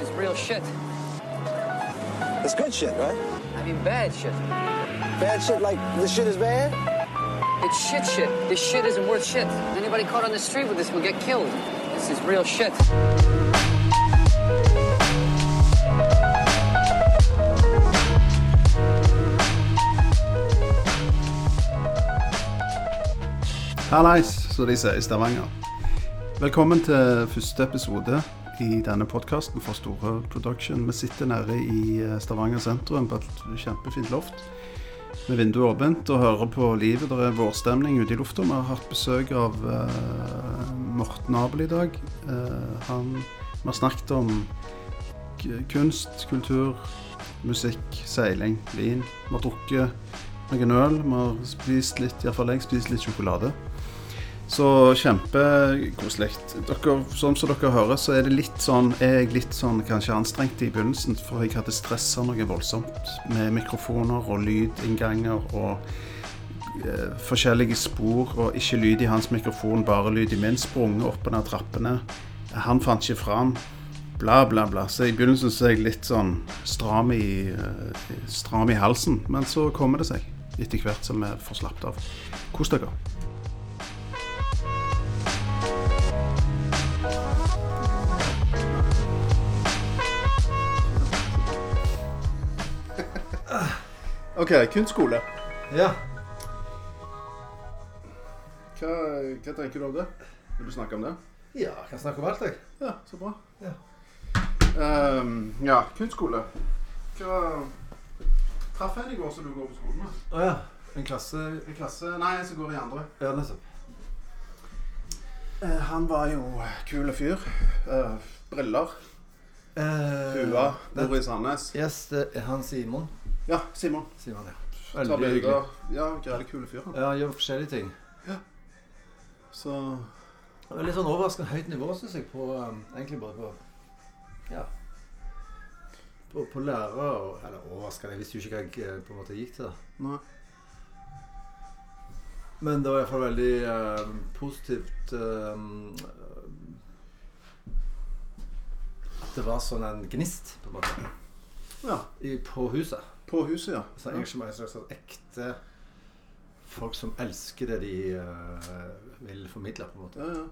This is real shit. It's good shit, right? I mean, bad shit. Bad shit like this shit is bad? It's shit shit. This shit isn't worth shit. Anybody caught on the street with this will get killed. This is real shit. Hallais, som de sier i Stavanger. Velkommen til første episode i denne podkasten for Store Production. Vi sitter nede i eh, Stavanger sentrum på et kjempefint loft med vinduet åpent og hører på livet. Det er vårstemning ute i lufta. Vi har hatt besøk av uh, Morten Abel i dag. Uh, han, vi har snakket om kunst, kultur, musikk, seiling, vin. Vi har drukket noen øl. Vi har spist litt, iallfall jeg, spist litt sjokolade. Så kjempekoselig. Sånn som dere hører, så er det litt sånn, er jeg litt sånn kanskje anstrengt i begynnelsen, for jeg hadde stressa noe voldsomt med mikrofoner og lydinnganger og eh, forskjellige spor, og ikke lyd i hans mikrofon, bare lyd i min, sprunget opp og ned trappene. Han fant ikke fram. Bla, bla, bla. Så i begynnelsen så er jeg litt sånn stram i, eh, stram i halsen, men så kommer det seg etter hvert som vi får slappet av. Kos dere. OK, kunstskole. Ja. Hva, hva tenker du om det? Vil du snakke om det? ja, jeg kan snakke om alt, jeg. Ja, så bra. Ja. um, ja, kunstskole. Hva Traff jeg i går som du går på skolen med? Å ja. En klasse En klasse Nei, som går i andre. Ja, nettopp. Eh, han var jo kul fyr. Uh, briller. Eh, Hua. Bor i Sandnes. Yes, det er han Simon. Ja, Simon. Simon, ja. Veldig hyggelig. bilder. Ja, greit kule fyr. han. Ja, gjør forskjellige ting. Så Det er Litt sånn overraskende høyt nivå, syns jeg, på um, Egentlig bare på Ja. På, på lærere og Eller overraskende, jeg visste jo ikke hva jeg eh, på en måte gikk til. da. Nei. Men det var iallfall veldig eh, positivt At det var sånn en gnist, på en måte, Ja. i, på huset. På huset, ja. Så engasjement er sånn ekte folk som elsker det de uh, vil formidle, på en måte. ja, ja.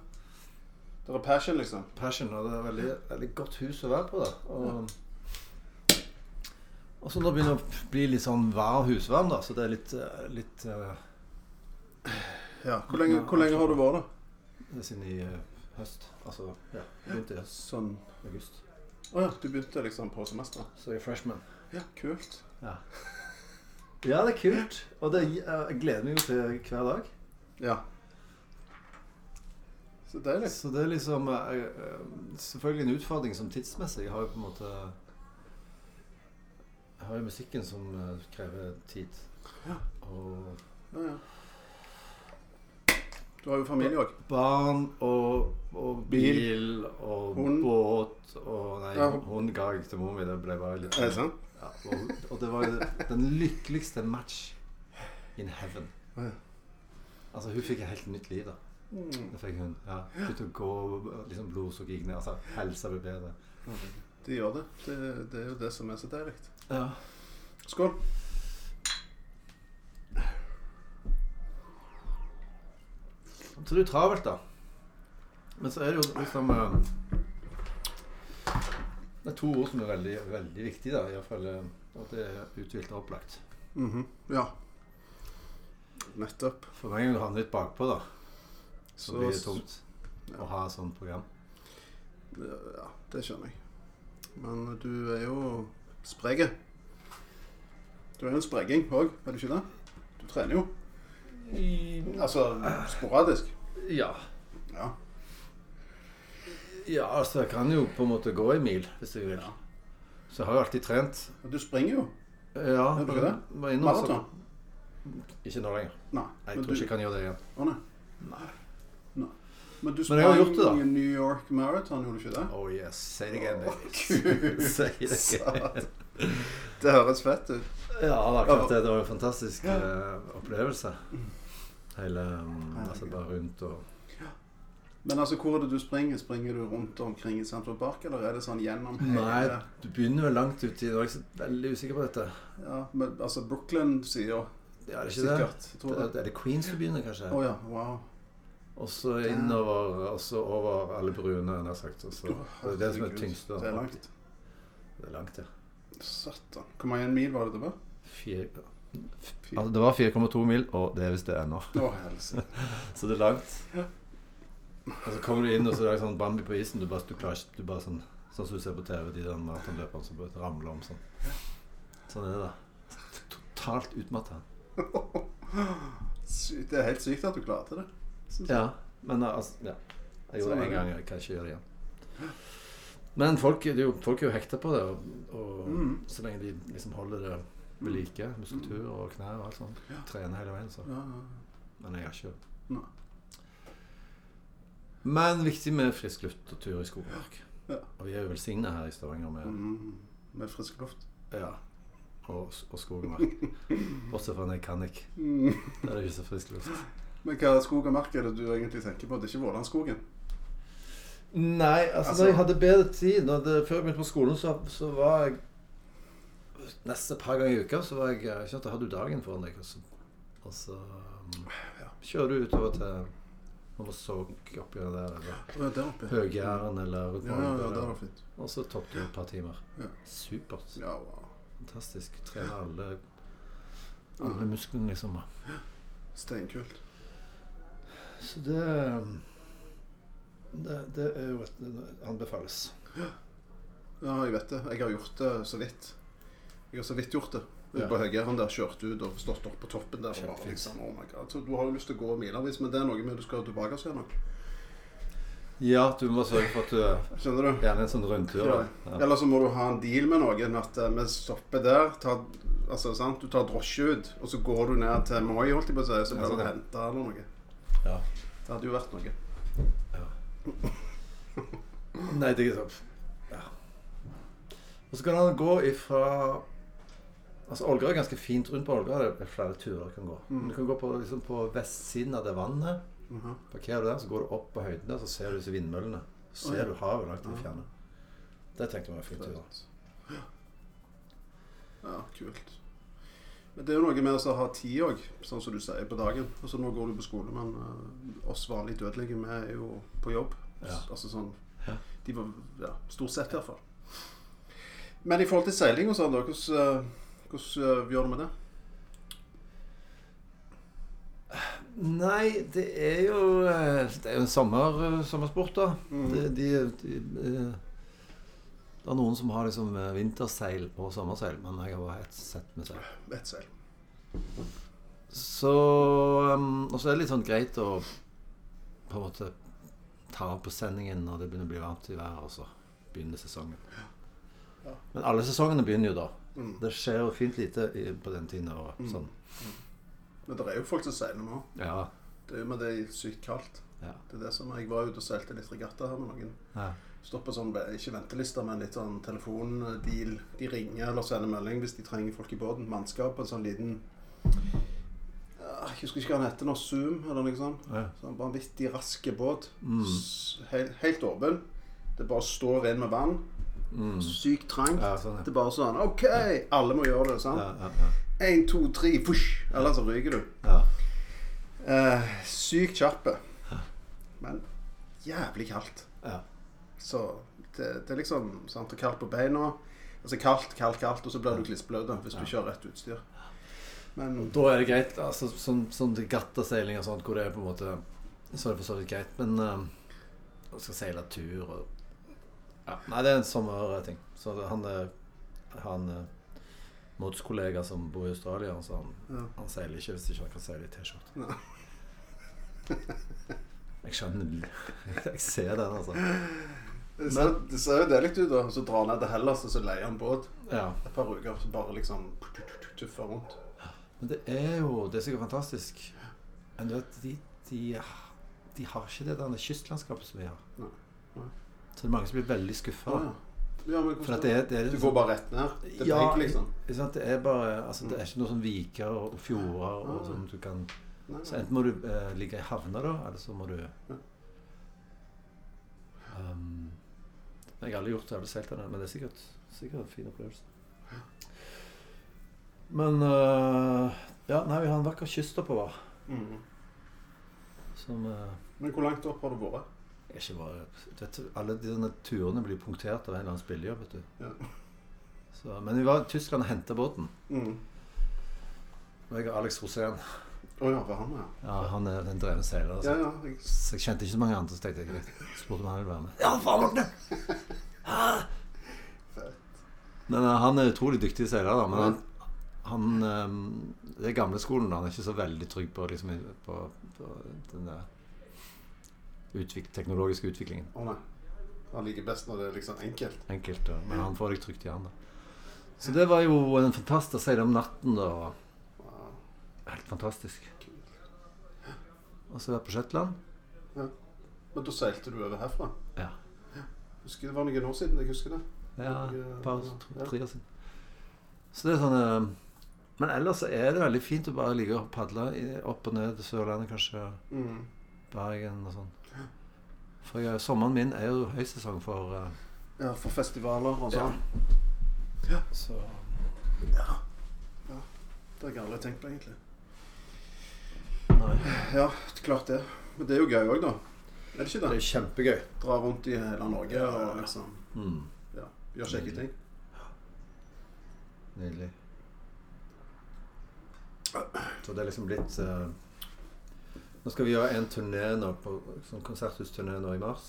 Det er passion, liksom. Passion, og det er veldig, veldig godt hus å være på. da. Og, og så nå begynner det å bli litt sånn vær husvarm, da, så det er litt, eh, litt uh, Ja. Hvor lenge, hvor lenge har du vært, da? Det er siden i uh, høst. Altså ja, begynte i høst. Sånn August. Å ja, du begynte liksom på semesteret? Så jeg er freshman. Ja, kult. Ja. ja, det er kult. Og det, eh, jeg gleder meg jo til hver dag. Ja. Så deilig. Så det er liksom eh, eh, Selvfølgelig en utfordring som tidsmessig. Jeg har jo på en måte Jeg har jo musikken som krever tid. Ja. Og Ja, ja. Du har jo familie òg. barn og, og bil og Hund. båt og Nei, Ja. hund ga jeg til mor mi. Det ble bare litt Er det sant? Ja, og, og det var jo den lykkeligste match in heaven. Altså, hun fikk et helt nytt liv, da. Mm. Det fikk hun. ja Begynte å gå, liksom blodsukkeret gikk ned. Altså, helsa ble bedre. De gjør det. det. Det er jo det som er så deilig. Ja. Skål. Så det er jo travelt, da. Men så er det jo liksom eh, Det er to ord som er veldig, veldig viktige, da. I hvert fall, eh, det er uthvilt og opplagt. Mhm. Ja. Nettopp. For meg gang du havner litt bakpå, da, så, Så blir det tungt å ha sånt program. Ja, det skjønner jeg. Men du er jo sprek. Du er jo en spreking òg, er du ikke det? Du trener jo. Altså sporadisk. Ja. Ja. ja, altså jeg kan jo på en måte gå en mil hvis jeg vil. Ja. Så jeg har jo alltid trent. Du springer jo. Ja, Gjør du ikke det? var innom, så- Maraton. Ikke nå lenger. Nei. Jeg tror tror ikke jeg kan gjøre det igjen. Å nei. Nei. nei. Men du Men sprang gjort det. New York Marathon, gjorde du ikke det? Oh yes. Say it again, baby. Gud, Say it again. Det høres fett ut. Ja, det, er det, det var en fantastisk eh, opplevelse. Hele Altså er bare rundt og Men altså, hvor er det du springer? Springer du rundt omkring i Central Park, eller er det sånn gjennom hele Nei, du begynner vel langt uti Nå er jeg så veldig usikker på dette. Ja, men altså Brooklyn-sida Ja, det er ikke sikkert. Det det. er, er det Queens du begynner, kanskje? Oh, ja, wow. Og så innover, og så over alle bruene, nær sagt. Også. det er det som er tyngst. Det er langt. Det er langt, ja. Satan. Hvor mange mil var det det var? Fire, altså, det var 4,2 mil, og det er visst det ennå. Så det er langt. Og så kommer du inn, og så er det sånn Bambi på isen. Du bare, du klarer du bare sånn, sånn som du ser på TV, de der maratonløperne som bare ramler om sånn. Sånn er det. da. Totalt utmatta. Det er helt sykt at du klarte det. Ja, men altså Ja. Jeg gjorde Sånn det én gang. Jeg kan ikke gjøre det igjen. Men folk, det er jo, folk er jo hekta på det, og, og Mm. så lenge de liksom holder det ved like, muskulatur og knær og alt sånt, Ja. Trene hele veien, så. Men jeg har ikke Nei. Men viktig med frisk luft og tur i skogen. og. Ja. Og vi er jo velsigna her i Stavanger med Mm, med frisk luft. ja, og, og skog og mark. Bortsett fra når jeg kan ikke. Mm. Der er det ikke så frisk luft. Men hva skog og mark er det du egentlig tenker på? Det er ikke Vålandskogen? Nei, altså, Altså- når jeg hadde bedre tid da det, Før jeg begynte på skolen, så, så var jeg Nesten et par ganger i uka så var jeg ikke sant, Da hadde du dagen foran deg. Og så, og så um, kjører du utover til Hommersåk oppi der, eller ja. Høgjæren, eller rundt Ja, ja, ja. Og så toppet du et par timer. Ja. Supert. Ja, wow. Fantastisk. Trener alle, alle musklene, liksom. Steinkult. Så det det, det er jo et det anbefales. Ja, jeg vet det. Jeg har gjort det så vidt. Jeg har så vidt gjort det. Ja. På Høyeren der, kjørt ut og stått opp på toppen der. Og bare, liksom, oh my God. Så du har jo lyst til å gå milevis, men det er noe med du skal tilbake og se noe. Ja, du må sørge for at du Skjønner du? Gjerne en sånn rundtur. Ja. Ja. Eller så må du ha en deal med noen. At eh, vi stopper der. Tar, altså, sant? Du tar drosje ut, og så går du ned til Moi, holdt jeg på å si, så blir du henta eller noe. Ja. Det hadde jo vært noe. Nei, det er ikke sant. ja. Og så kan han gå ifra Altså Ålgård er ganske fint rundt på Ålgård. Det er flere turer du kan gå. Mm. Du kan gå på, liksom, på vestsiden av det vannet. Mhm. Parkerer du der, så går du opp på høyden der, så ser du disse vindmøllene. Så ser du havet langt i det fjerne. Det tenkte vi var en fin tur. Ja, kult. Men det er jo noe med å ha tid òg, sånn som du sier, på dagen. Altså Nå går du på skole, men uh, oss vanlig dødelige, vi er jo på jobb. Ja. Altså sånn de var, ja, Stort sett, iallfall. Men i forhold til seiling og sånn, da, hvordan, eh, hvordan eh, gjør du med det? Nei, det er jo eh, Det er jo en sommer, sommersport, da. Mm. Det, de, de, eh, det er noen som har liksom eh, vinterseil og sommerseil, men jeg har bare ett sett med seil. Et seil. Så um, Og så er det litt sånn greit å på en måte ta av på sendingen når det begynner å bli varmt i været, og så begynner sesongen. Ja. Men alle sesongene begynner jo da. Mm. Det skjer jo fint lite i, på den tiden. Og Mm. sånn. Men det er jo folk som seiler nå. Ja. Det er jo med det er sykt kaldt. Ja. Det er det som Jeg var ute og seilte litt regatta her med noen. ja. På sånn, ikke venteliste, men litt sånn telefondeal. De ringer eller sender melding hvis de trenger folk i båten. Mannskap på en sånn liten Jeg husker ikke hva den heter nå. Zoom eller noe sånt. ja. Sånn vanvittig raske båt. Mm. Helt, helt åpen. Det bare står inn med vann. Mm. Sykt trangt. Ja, sånn, ja. Det er bare sånn OK, alle må gjøre det. sant? Én, to, tre, fush! Eller så ryker du. ja. Eh, sykt kjappe. Men jævlig kaldt. ja. Så det, det er liksom sant, og kaldt på beina. Altså kaldt, kaldt, kaldt, og så blir du klissbløt hvis du kjører rett utstyr. Men Da er det greit. Altså, sånn, sånn gattaseiling og sånt, hvor det er på en måte Så er det for så vidt greit. Men å skal seile tur og ja. Nei, det er en sommerting. Så det, han er Han er motskollega som bor i Australia, så han, Ja. han seiler ikke hvis ikke han kan seile i T-skjorte. Ja. Jeg skjønner Jeg ser den, altså. det ser, det ser jo deilig ut, da. Så drar han ned til Hellas og så leier han båt Ja. et par uker. Så bare liksom tuffer rundt. Men det er jo Det er sikkert fantastisk. Men du vet, de, de, de har ikke det der kystlandskapet som vi har. Nei. Nei. Så det er mange som blir veldig skuffa. Ja, ja. Du går bare rett ned. Det er Ja, begge, liksom. Det er bare altså, Det er ikke noe sånn viker og fjorder og Ah. sånn du kan Så enten må du eh, ligge i havna, da, eller så må du Jeg har aldri gjort det, jeg har men det er sikkert, sikkert en fin opplevelse. Men uh, Ja, nei, vi har en vakker kyst oppover. Som uh, Men hvor langt opp har du vært? Ikke bare vet, Alle de turene blir punktert av en eller annen spillejobb, vet du. Ja. Så, men vi var i Tyskland og henta båten. Mm. Jeg og Alex Rosén. Å ja, var han, ja. Ja, han er en drevne seiler. Altså. Ja, ja. Jeg, Så jeg kjente ikke så mange andre, så tenkte jeg jeg spurte om han ville være med. Ja, faen! Ah! Men uh, han er utrolig dyktig seiler, da. Men han, han um, Det er gamleskolen. Han er ikke så veldig trygg på, liksom, på, på den der utvik teknologiske utviklingen. å nei. Han liker best når det er liksom enkelt. Enkelt, ja. men han får deg trygt i hånda. Så det var jo en fantastisk å seile om natten, da. Wow. Helt fantastisk. Og så vært på Shetland. Men da seilte du over herfra? Ja. Husker Det var noen år siden. jeg husker det. Ja, et par ja, ja. tre år siden. Så det er sånn eh, Men ellers er det veldig fint å bare ligge og padle opp og ned til Sørlandet, kanskje Mm. Bergen og sånn. For jeg, sommeren min er jo høysesong for uh, Ja, for festivaler og sånn. Ja. Så Det har jeg aldri tenkt på, egentlig. Nei. Ja, klart det. Men det er jo gøy òg, da. Er det ikke Det det? er kjempegøy. Dra rundt i hele Norge Ja, ja, ja. og liksom Mm, ja, gjøre kjekke ting. nydelig. Så det er liksom blitt eh, Nå skal vi gjøre en turné nå på sånn konserthusturné nå i mars.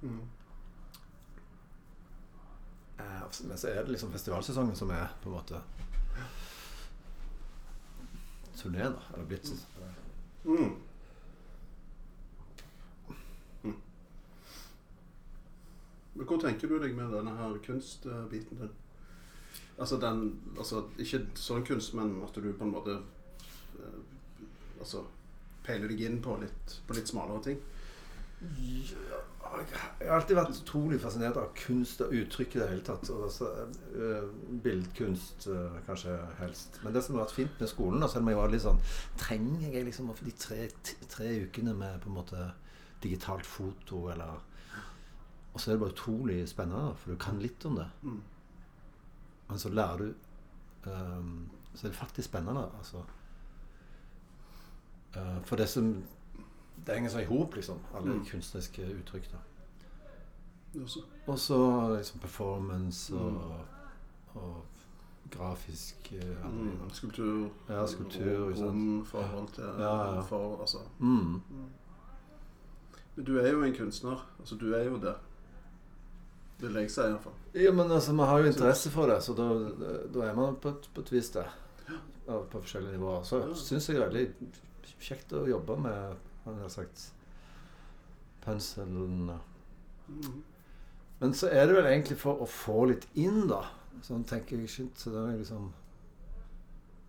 Mm. Eh, Men så er det liksom festivalsesongen som er på en måte turneen, da. Eller blitt Mm. Mm. Men hvor tenker du deg med denne her kunstbiten din? Altså den altså, Ikke sånn kunst, men at du på en måte eh, Altså peiler deg inn på litt, på litt smalere ting? Jeg har alltid vært utrolig fascinert av kunst og uttrykk i det hele tatt. Altså, bildkunst eh, kanskje helst. Men det som har vært fint med skolen, da, selv om jeg var litt sånn Trenger jeg liksom de tre, tre ukene med på en måte digitalt foto, eller Og så er det bare utrolig spennende, for du kan litt om det. Mm. Men så lærer du um, Så er det faktisk spennende, altså. Eh, for det som Det henger seg i hop, liksom. Alle Mm. kunstneriske uttrykk. da og så liksom performance og, og grafisk eh, Mm. Skulptur. Ja, skulptur. Rom, forhold til Ja, ja. For, altså. mm. Men du er jo en kunstner. Altså, du er jo det. Vil jeg si, iallfall. Ja, men altså, man har jo interesse for det, så da, da er man på et, på et vis det. På forskjellige nivåer. Så Ja. syns jeg det er veldig kjekt å jobbe med han har sagt, penselen. Mm. Men så er det vel egentlig for å få litt inn, da. Sånn tenker jeg ikke. Så den er jeg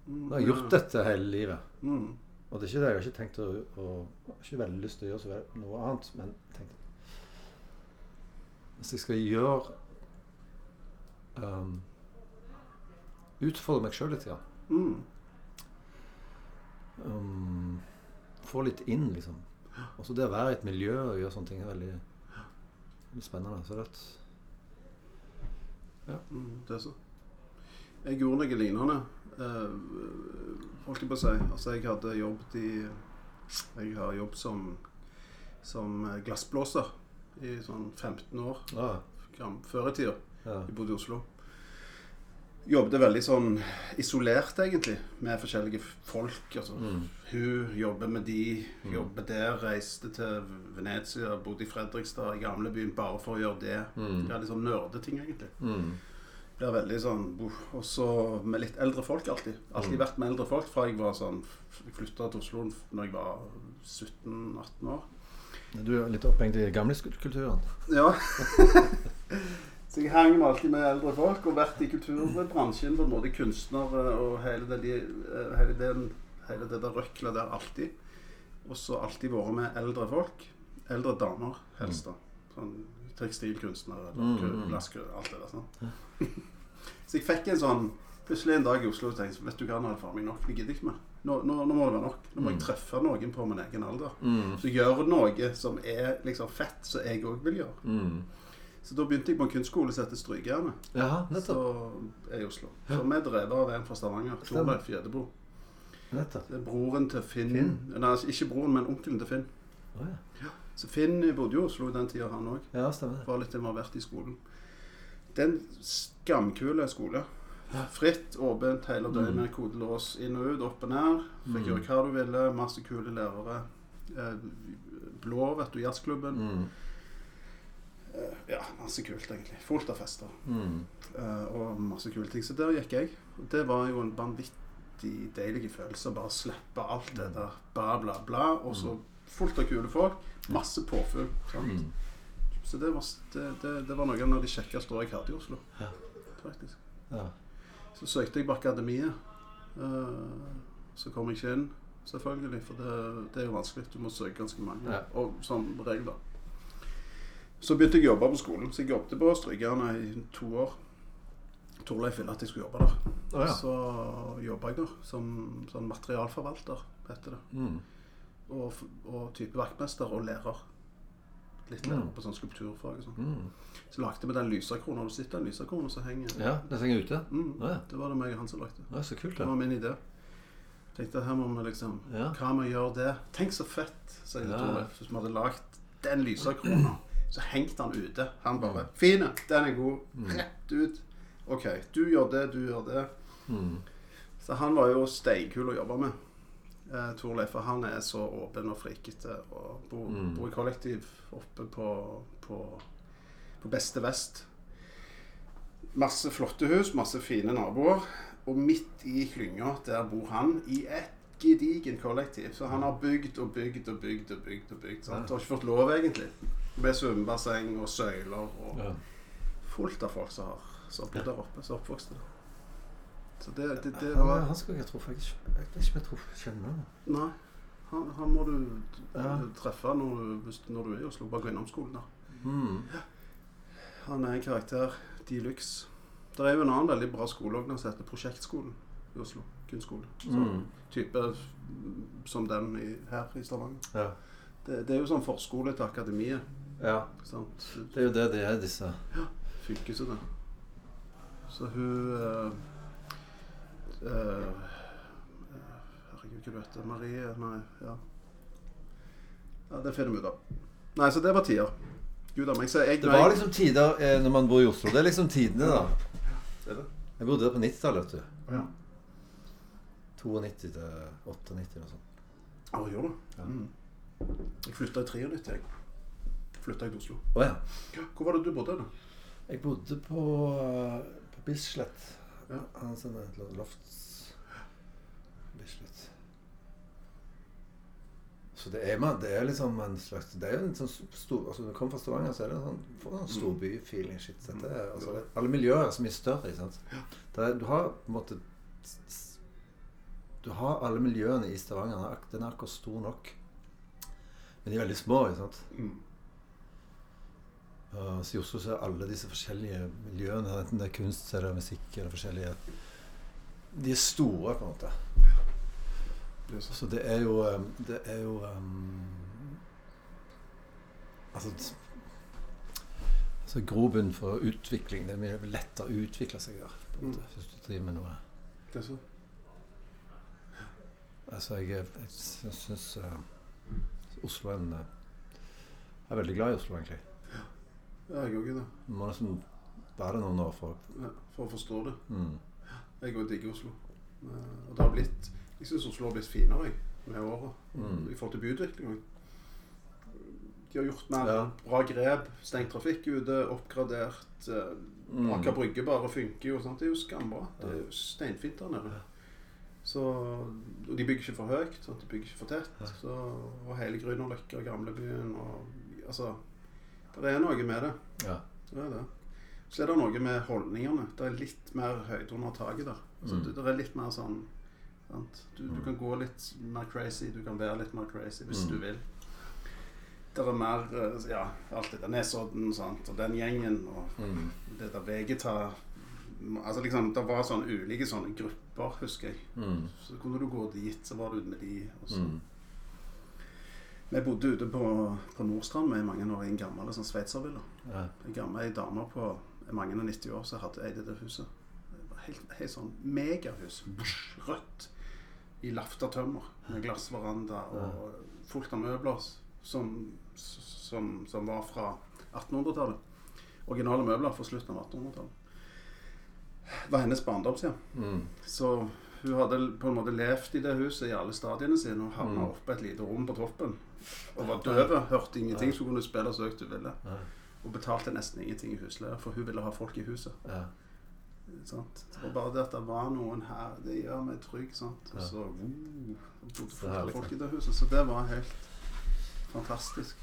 Nå har Jeg gjort dette hele livet. Mm. Og det er ikke det. Jeg har ikke tenkt å, å ikke veldig lyst til å gjøre så noe annet. Men tenk Hvis jeg skal gjøre um, Utfordre meg sjøl litt, ja. Mm. Um, få litt inn, liksom. Og så det å være i et miljø og gjøre sånne ting er veldig, veldig spennende. Så det Mm, det er så. Jeg gjorde noe lignende. Eh, holdt jeg på å si. Altså, jeg hadde jobbet i Jeg har jobbet som, som glassblåser i sånn 15 år. ah, Før i tida. ja. Jeg bodde i Oslo. Jobbet veldig sånn isolert, egentlig, med forskjellige folk. Altså, Mm. Hun jobber med de, Mm. jobber der, reiste til Venezia, bodde i Fredrikstad, i gamlebyen, bare for å gjøre det. Mm. Det er litt sånn nerdeting, egentlig. Mm. Blir veldig sånn. Og så med litt eldre folk, alltid. Alltid Mm. vært med eldre folk fra jeg var sånn flytta til Oslo når jeg var 17-18 år. Du er litt opphengt i gamliskulturen? Ja. så jeg hang alltid med eldre folk og vært i kulturbransjen, på en måte kunstnere og hele det, eh, hele den, hele det der røkla der alltid. Og så alltid vært med eldre folk. Eldre damer, helst. da. Sånn tekstilkunstnere, eller mm, mm. glasskur, alt det der. sånn. så jeg fikk en sånn Plutselig en dag i Oslo tenkte jeg vet du hva, nå er det faen meg nok. Jeg gidder ikke mer. Nå, nå, nå må det være nok. Nå må jeg Mm. treffe noen på min egen alder. Mm. Så gjør noe som er liksom fett, som jeg òg vil gjøre. Mm. Så da begynte jeg på en kunstskole som heter Strykejern. Ja, nettopp. Så er i Oslo. Så vi er drevet av en fra Stavanger. Torleif Gjedebo. nettopp. Det er broren til Finn. Finn? Nei, altså, ikke broren, men onkelen til Finn. Oh, ja. Så Finn bodde jo i Oslo i den tida, han òg. ja, stemmer det. Var litt involvert i skolen. Det er en skamkule skole. Fritt, åpent hele døgnet. Kodelås inn og ut, opp og ned. Fikk Mm. gjøre hva du ville. Masse kule lærere. Eh, blå, vet du, jazzklubben. Mm. Eh, ja, masse kult, egentlig. Fullt av fester. Mm. Eh, og masse kule ting. Så der gikk jeg. Det var jo en vanvittig deilig følelse å bare slippe alt det der bla, bla, bla. Og så fullt av kule folk. Masse påfugl. Mm. Så det var, det, det, det var noen av de kjekkeste årene jeg hadde i Oslo. Ja. Faktisk. Ja. Så søkte jeg på akademiet. Eh, så kom jeg ikke inn, selvfølgelig. For det, det er jo vanskelig. Du må søke ganske mange. Ja. Og som regel, da. Så begynte jeg å jobbe på skolen. Så jeg jobbet på Strykerne i to år. Torleif ville at jeg skulle jobbe der. Oh, ja. Så jobba jeg der som sånn materialforvalter, heter det. Mm. Og, og type vaktmester og lærer. Litt lærer på sånn skulpturfag sånn. Mm. Så lagde vi den lysekrona. Har du sett den lysekrona som henger? Ja, den henger ute? Mm, Å, ja. det var det meg og han som lagde. Å, så kult, Det da. var min idé. Tenkte her må vi liksom Ja. Hva med å gjøre det? Tenk så fett, sier Ja. Torleif. Hvis vi hadde lagd den lysekrona, så hengte han ute. Han bare 'Fine! Den er god. Rett ut. OK, du gjør det, du gjør det. Mm. Så han var jo steinkul å jobbe med. Eh, Torleif, for han er så åpen og frikete og bor, Mm. bor i kollektiv oppe på, på, på beste vest. Masse flotte hus, masse fine naboer. Og midt i klynga, der bor han i et gedigent kollektiv. Så han har bygd og bygd og bygd og bygd. og bygd. Sant? Har ikke fått lov, egentlig. Med svømmebasseng og søyler og Ja. fullt av folk som har som bodde der oppe, som er oppvokst der. Så det, det, det Han, var han skal jeg tro jeg, vet ikke om jeg tror kjenner han. Nei. Han, han må du Ja. treffe når du, hvis, når du er i Oslo. Bare gå innom skolen der. Mm. Han er en karakter de luxe. Det er jo en annen veldig bra skole også, som heter Prosjektskolen i Oslo. Kunstskole. Mm. Type som den i, her i Stavanger. Ja. Det, det er jo sånn forskole til akademiet. Ja. Sant? Det er jo det det er, disse. Ja, ikke det. Så hun uh, uh, Herregud, hva heter hun? Marie? Nei, ja. Ja, Det finner vi ut av. Nei, så det var tider. Gud a meg. Så jeg, Det var liksom tider eh, når man bor i Oslo. Det er liksom tidene, da. Det er det. Jeg bodde der på 90-tallet, vet du. Ja. 92 til 98 eller noe sånt. Ja, gjorde du? Ja. Mm. Jeg flytta i 93, jeg. Flytta jeg til Oslo. Oh, ja. Hvor var det du bodde? da? Jeg bodde på, eh, på Bislett. Ja. Heter Lofts Bislett. Så det er, det er liksom en slags Det er jo en sånn stor altså Når du kommer fra Stavanger, så er det en sånn, en storbyfeeling. Shit. Dette er, altså, det, alle miljøer er så mye større. Ikke sant? Er, du har på en måte Du har alle miljøene i Stavanger. Den er Den er akkurat stor nok. Men de er veldig små. ikke sant? Mm. Uh, så I Oslo så er alle disse forskjellige miljøene, enten det er kunst eller musikk eller forskjellige De er store, på en måte. Så. Det er jo um, Det er jo um, Altså altså Grobunn for utvikling. Det er mye lettere å utvikle seg der. Måte, hvis du driver med noe. Det er så. Altså, jeg, jeg, syns uh, Oslo er en uh, Jeg er veldig glad i Oslo, egentlig. Ja, jeg òg er det. Du må nesten være noen år for Ja, for å forstå det. mm. Jeg òg digger Oslo. Eh, Og det har blitt Jeg syns Oslo har blitt finere med åra. Mm. I forhold til byutvikling. De har gjort mer Ja. bra grep. Stengt trafikk ute, oppgradert. eh, Mm. Aker Brygge bare funker jo. Sant? Det er jo skambra. Det er jo steinfint der nede. Så, og de bygger ikke for høyt. Sant? De bygger ikke for tett. Så, og hele Grünerløkka, gamlebyen og Altså, det er noe med det. Ja. Det er det. Så er det noe med holdningene. Det er litt mer høyde under taket der. Altså, Mm. det, er litt mer sånn sant? Du, du kan gå litt mer crazy, du kan være litt mer crazy hvis Mm. du vil. Det er mer eh, Ja, alt det der Nesodden sant? og den gjengen og Mm. det der Vegeta Altså liksom, Det var sånne ulike sånne grupper, husker jeg. Mm. Så kunne du gå dit, så var du med de. Og så. Mm. Vi bodde ute på, på Nordstrand med mange år i en gammel sånn sveitservilla. Ja. En gammel ei dame på mange og 90 år som hadde eid det huset. Det var helt, helt sånn megahus. Rødt. I lafta tømmer. Med glassveranda og fullt av møbler som, som, som var fra 1800-tallet. Originale møbler fra slutten av 1800-tallet. Det var hennes barndomshjem. Mm. Så hun hadde på en måte levd i det huset i alle stadiene sine og havna Mm. oppe et lite rom på toppen. Og var døv, hørte ingenting, så kunne hun spille så høyt hun ville. Ja. Og betalte nesten ingenting i husleie, for hun ville ha folk i huset. Ja. Sant? Var bare det at det var noen her, det gjør meg trygg. Sant? Og så uh, bodde folk i det huset. Så det var helt fantastisk.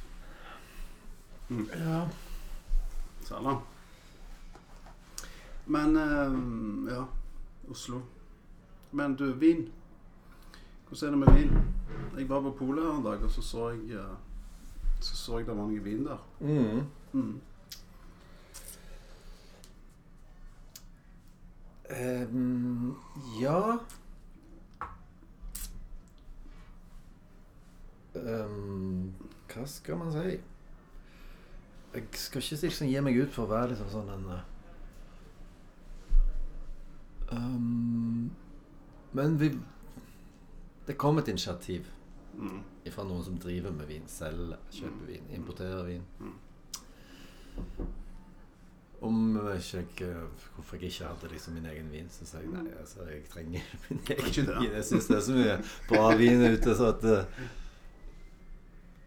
ja. Sala. Men um, ja, Oslo. Men du, vin. Hvordan er det med vin? Jeg var på polet her en dag, og så så jeg eh, Så så jeg det var noe vin der. Mm. Mm. Um, ja um, Hva skal man si? Jeg skal ikke liksom gi meg ut for å være liksom sånn en eh, ehm, Men vi Det kom et initiativ Mm. fra noen som driver med vin. Selger, kjøper vin, importerer vin. Om jeg ikke, hvorfor jeg ikke hadde liksom min egen vin, så sa jeg nei, altså, jeg trenger min egen vin. Jeg syns det er så mye bra vin ute, så at eh,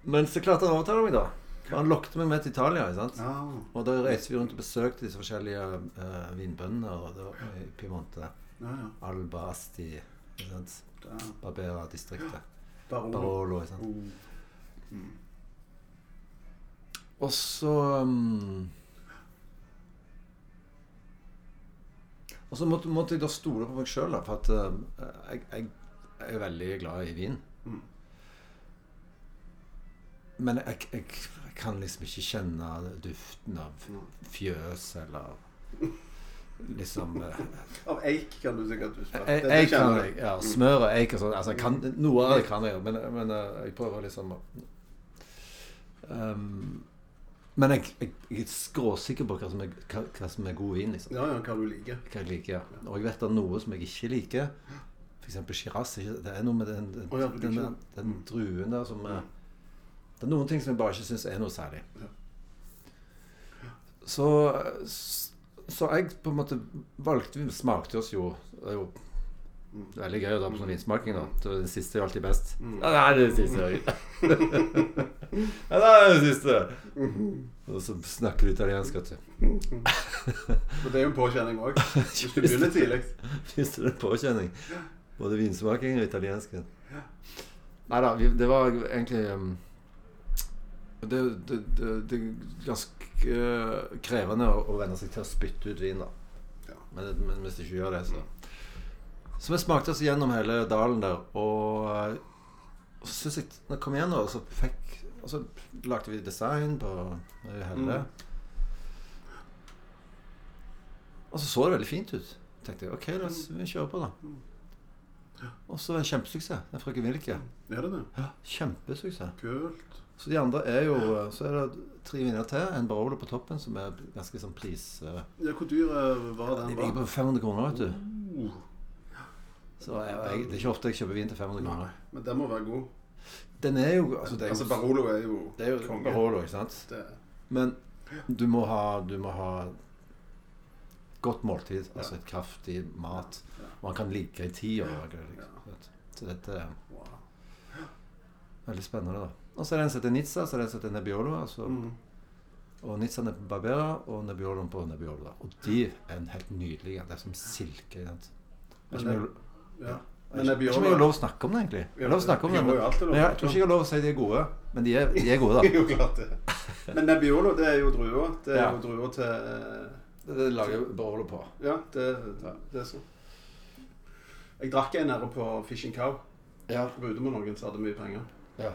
Men så klarte han å overtale meg, da. For han lokket meg med til Italia. sant? Ja. Og da reiste vi rundt og besøkte disse forskjellige uh, vinbøndene og det var i Piemonte. Ja, ja. Alba, Asti, er Barbera-distriktet. Barolo. Ikke sant? Oh. Og så um, Og så måtte, måtte jeg da stole på meg sjøl, for at uh, jeg, jeg, jeg er veldig glad i vin. Mm. Men jeg, jeg kan liksom ikke kjenne duften av fjøs eller liksom uh, Av eik kan du sikkert huske. Det- det kan jeg. Ja, smør og eik og sånn. Altså, kan, noe av det kan jeg, men, men uh, jeg prøver liksom um, Men jeg, jeg, jeg er skråsikker på hva som, er, hva, hva som er god vin. liksom Ja, ja, hva du liker. Hva jeg liker. ja. Og jeg vet det er noe som jeg ikke liker. F.eks. Shiraz. Det er noe med den, den, oh, ja, den, den. den druen der som er Det er noen ting som jeg bare ikke syns er noe særlig. Ja. Så, så jeg på en måte valgte Vi smakte oss jo Det er jo veldig gøy å dra på sånn vinsmaking. da Så Det siste er jo alltid best. Mm. Ja, det er det siste. ja, det er det siste. Og så snakker du italiensk, vet du. Og det er jo en påkjenning òg. Hvis du begynner tidlig. Hvis det er påkjenning. Både vinsmaking og italiensken. Nei da, det var egentlig det, det, det, det er ganske uh, krevende å, å venne seg til å spytte ut vin, da. Ja. Men, men hvis du ikke gjør det, så Så vi smakte oss gjennom hele dalen der, og, uh, og så syns jeg Når jeg kom igjen, og så fikk Og så lagde vi design på Helle. Mm. Og så så det veldig fint ut. tenkte jeg ok, la oss vi kjøre på, da. Og så var det en kjempesuksess. Den frøken Wilke. Er det det? Ja, kjempesuksess. Kult. Så de andre er jo Så er det tre viner til. En Barolo på toppen, som er ganske sånn pris... eh, Ja, hvor dyr eh, var De den? ligger på 500 kroner, vet du. Uh, Så jeg, jeg, det er ikke ofte jeg kjøper vin til 500 nei, kroner. men den må være god. Den er jo Altså, det er Altså, Barolo er jo det er jo konge. Barolo, ikke sant? Det, Men du må ha Du må ha godt måltid. Altså et kraftig mat. Han kan ligge i ti år. Ja. Så dette er veldig spennende, da. Og så det en som Nizza, så det en som Nebbiolo. Altså, Mm. Og Nizza på Barbera, og Nebbioloen på Nebbiolo. da. Og de er en helt nydelige. Det er som silke. sant? Jeg mye jeg- Ja. jeg Men vet ikke jeg har lov å snakke om det, egentlig. Jeg lov å snakke om det, men, jeg tror ikke jeg har lov å si de er gode. Men de er, de er gode, da. jo, klart det. Men Nebbiolo, det er jo druer. Det er Ja. jo druer til eh, Det, det lager Barolo på. Ja, det, det er så. Jeg drakk en nede på Fishing Cow. Ja. Var ute med noen som hadde mye penger. ja.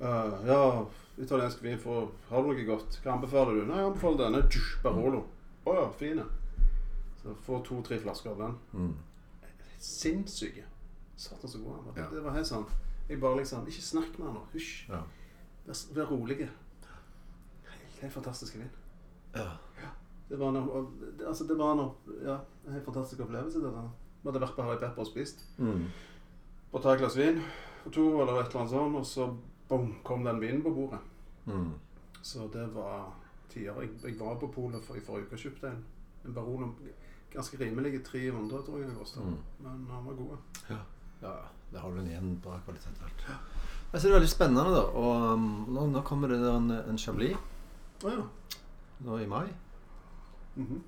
Eh, ja, italiensk vin for Har du noe godt? Hva anbefaler du? Nei, jeg anbefaler denne. Tjuh, Barolo. Å ja, fine. Så få to-tre flasker av den. Mm. Sinnssyke. Satan så god han var. Ja. Det var helt sånn Jeg bare liksom Ikke snakk med han nå. Hysj. Ja. Vær, vær rolig. Helt, helt fantastisk vin. ja. Det var noe, og det- altså det var noe, ja, en helt fantastisk opplevelse. det der. Vi hadde vært på Harry Pepper og spist. Mm. Og ta et glass vin for to, eller et eller annet sånt, og så bom, kom den vinen på bordet. Mm. Så det var tider. Jeg, jeg var på polet for, i forrige uke og kjøpte en, en Baron ganske rimelig. 300 tror jeg Også. Mm. Men han var god. Ja, det har du igjen bra kvalitet alt. Jeg synes det er veldig spennende, da. Og um, nå, nå kommer det en, en Chablis ja. nå i mai. Mhm.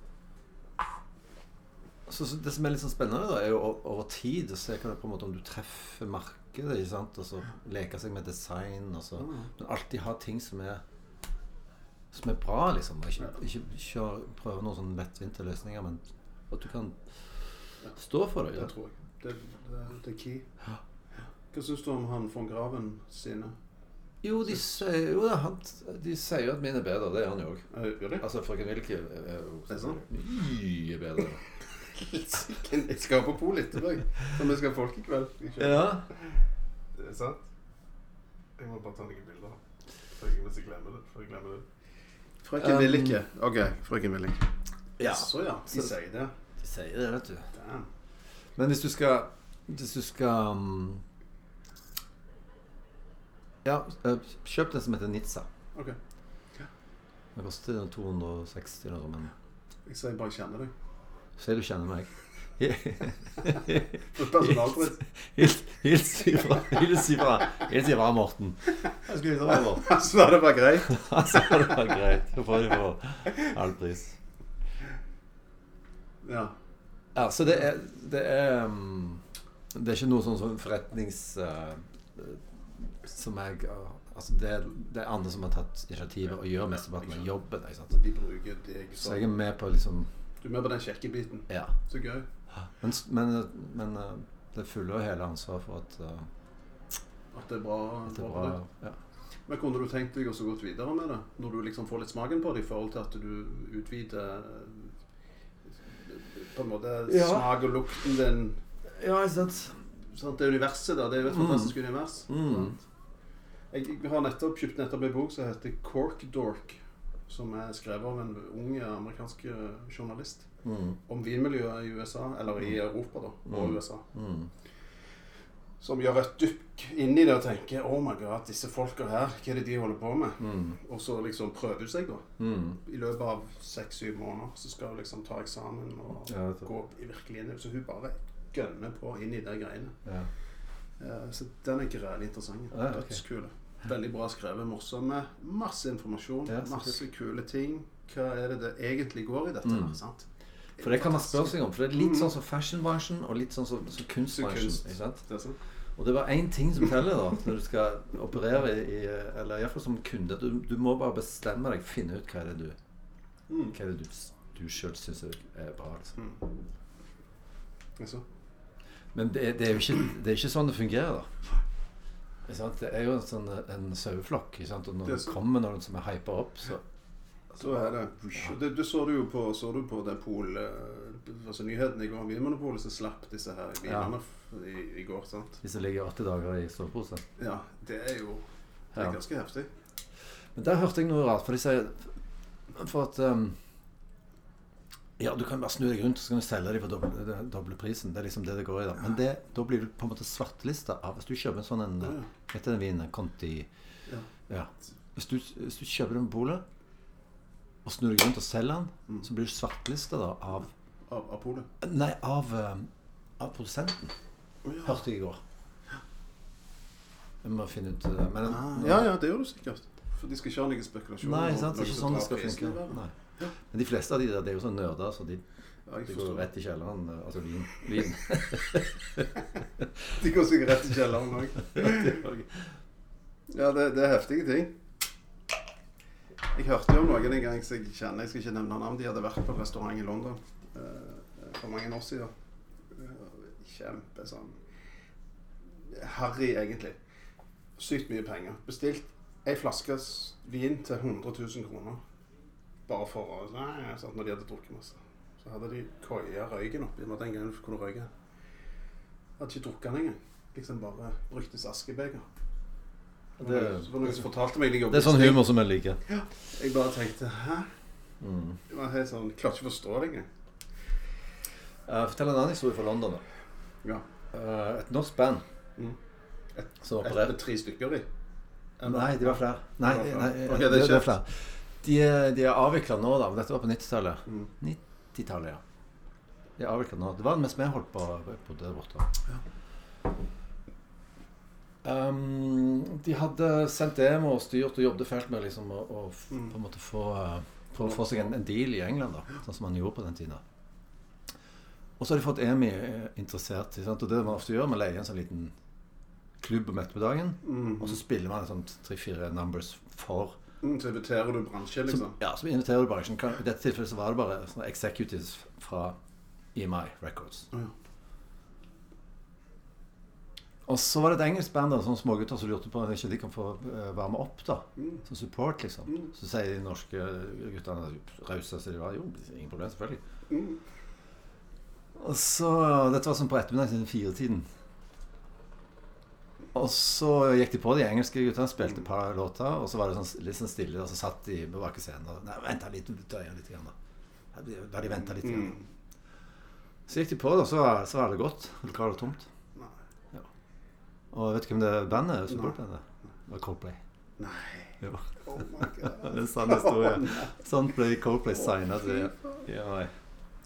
Så, så Det som er litt sånn spennende, da, er jo over tid å se hva det er på en måte om du treffer markedet. Ikke sant? Og så leke seg med design. Og så, Ah. men alltid ha ting som er som er bra, liksom. Og ikke, ikke kjør, prøve noen sånn lettvinte løsninger, men at du kan stå for det. Det tror jeg. Det, det, det er key. Hva syns du om han von Graven sine? Jo, de sier jo da, han, de sier at min er bedre. Det er han jo òg. Altså, frøken Wilke er jo det mye bedre. Jeg skal på polet etterpå, jeg. For vi skal ha folk i kveld. Ikke? Ja. Det er sant. Jeg må bare ta noen bilder. For jeg, hvis jeg glemmer det. For jeg glemmer det. Frøken Um. OK, frøken Willikke. ja. Så ja, de sier det. De sier det, vet du. Damn. Men hvis du skal Hvis du skal um, Ja, kjøp den som heter Nizza. OK. Den koster 260 eller noe, sånt. Jeg sier bare kjenner deg. Si du kjenner meg. Hils hils ifra Hils ifra Hils ifra Morten. Jeg skulle hilse fra Morten. Så var det bare greit. Altså, det var greit. Så får det for halv pris. Ja. Ja, så det er Det er, um, det er ikke noe sånn som forretnings... uh, som jeg uh, Altså, det er, det er andre som har tatt initiativet og gjør mesteparten av jobben. Så jeg er med på liksom Du er med på den kjekke biten. Ja. Så gøy. Men, men, men uh, det fulle og hele ansvaret for at, uh, At det er bra. at det er bra bra. Ja. Men kunne du tenkt deg å gå videre med det? Når du liksom får litt smaken på det, i forhold til at du utvider på en måte Ja. smak og lukten din ja, ikke sant? sant? Det universet der, det er jo et Mm. univers. Mm. Jeg, jeg har nettopp kjøpt nettopp en bok som heter Cork Dork. Som er skrevet av en ung amerikansk journalist. Mm. Om vinmiljøet i USA, eller i Europa da, og Mm. USA. Mm. Som gjør et dykk inn i det og tenker Oh my god, disse folka her, hva er det de holder på med? Mm. Og så liksom prøver hun seg, da. Mm. I løpet av seks-syv måneder så skal hun liksom ta eksamen og Ja, gå inn i det. Så hun bare gønner på inn i de greiene. Ja. Eh, Så den er grælig interessant. Ja, okay. Dødskule. Veldig bra skrevet, morsomme. Masse informasjon, Ja, masse kule ting. Hva er det det egentlig går i dette? Mm. sant? For det kan man spørre seg om. For det er litt Mm. sånn som fashionbransjen og litt sånn som, som kunstbransjen. kunst. Ikke sant? Det er sånn. Og det var én ting som teller da når du skal operere i Eller iallfall som kunde. Du, du må bare bestemme deg, finne ut hva er det du Mm. Hva er det du, du sjøl syns er bra. liksom. Men det, det, er jo ikke, det er ikke sånn det fungerer, da. Det er jo en sånn en saueflokk. Og når Det så- kommer noen som er hypa opp, så Så er det. det, det så du jo på, så du på det pol, eh, altså nyhetene i går. Vinmonopolet som slapp disse her vinene ja. i, i går. sant? De som ligger åtte dager i sovepose. Ja, det er jo det er ganske heftig. Men der hørte jeg noe rart, for de sier For at um, Ja, du kan bare snu deg rundt, så kan du selge dem for doble, doble prisen. Det er liksom det det går i. Da Men det, da blir du på en måte svartelista av Hvis du kjøper en sånn en Ja, heter den vinen? Conti Ja. Ja. Hvis du, hvis du kjøper den på polet, og snur deg rundt og selger den, Mm. så blir du svartelista da av Av, av polet. Nei, av, um, av produsenten. Ja. Hørte jeg i går. Jeg må finne ut uh, Men Ah, ja, ja, det gjør du sikkert. For de skal ikke ha noen spekulasjoner. Nei, sant? Det er ikke sånn det skal funke. Nei. Men de fleste av de der, det er jo sånn nerder, så de, Ja, de går rett i kjelleren. Altså vin. vin. De går sikkert rett i kjelleren òg. Ja, det, det er heftige ting. Jeg hørte jo om noen en gang som jeg kjenner, jeg skal ikke nevne navn, de hadde vært på restaurant i London eh, for mange år siden. Eh, Kjempe sånn Harry, egentlig. Sykt mye penger. Bestilt ei flaske vin til 100 000 kroner. Bare for å Nei, sant, Når de hadde drukket masse. Så hadde de koia røyken oppi. Med den gangen kunne røyke. Hadde ikke drukket den engang. liksom bare bruktes askebeger. Det, var meg de det er sånn humor som jeg liker. Ja, Jeg bare tenkte Hæ? Mm. Det var helt sånn, Jeg klarte ikke å forstå det engang. Uh, fortell en annen historie fra London. da. Ja. Uh, et norsk band Mm. Et, Et med tre stykker i. Nei, de var flere. Nei, Det var nei, nei okay, det, det det er flere. De, de er avvikla nå, da. Men dette var på 90-tallet. Mm. 90-tallet, ja. De er avvikla nå. Det var mens vi holdt på, på der borte. Um, de hadde sendt demo og styrt og jobbet fælt med liksom, å, å Mm. på en måte få, eh, få, få seg en, en deal i England, da, sånn som man gjorde på den tiden. Og så har de fått EMI eh, interessert. Sant? Og det man ofte gjør, man leier en sånn liten klubb om ettermiddagen, Mm. og så spiller man sånn tre-fire numbers for så inviterer du bransje, liksom? liksom. ja, så inviterer du bransjen. I dette tilfellet så var det bare sånne executives fra EMI Records. Ja. Og så var det et engelsk band, sånne smågutter som lurte på om ikke de kan få varme være med opp da, Mm. som support. liksom. Mm. Så sier de norske guttene rause som de var. Jo, ingen problem, selvfølgelig. Mm. Og så, Dette var sånn på ettermiddagen siden firetiden. Og så gikk de på, de engelske guttene, spilte et par låter, og så var det sånn, litt sånn stille, og så satt de bak scenen og Nei, venta litt, drøye litt. Grann, da. Da de venta litt. Grann. Mm. Så gikk de på, og så så var det godt. Lokalet var tomt. Nei. Ja. Og vet du hvem det bandet er? Supportbandet? Det var Coldplay. Nei. Jo. Oh my god. Det er en sann historie. Sånn ble Coldplay signa til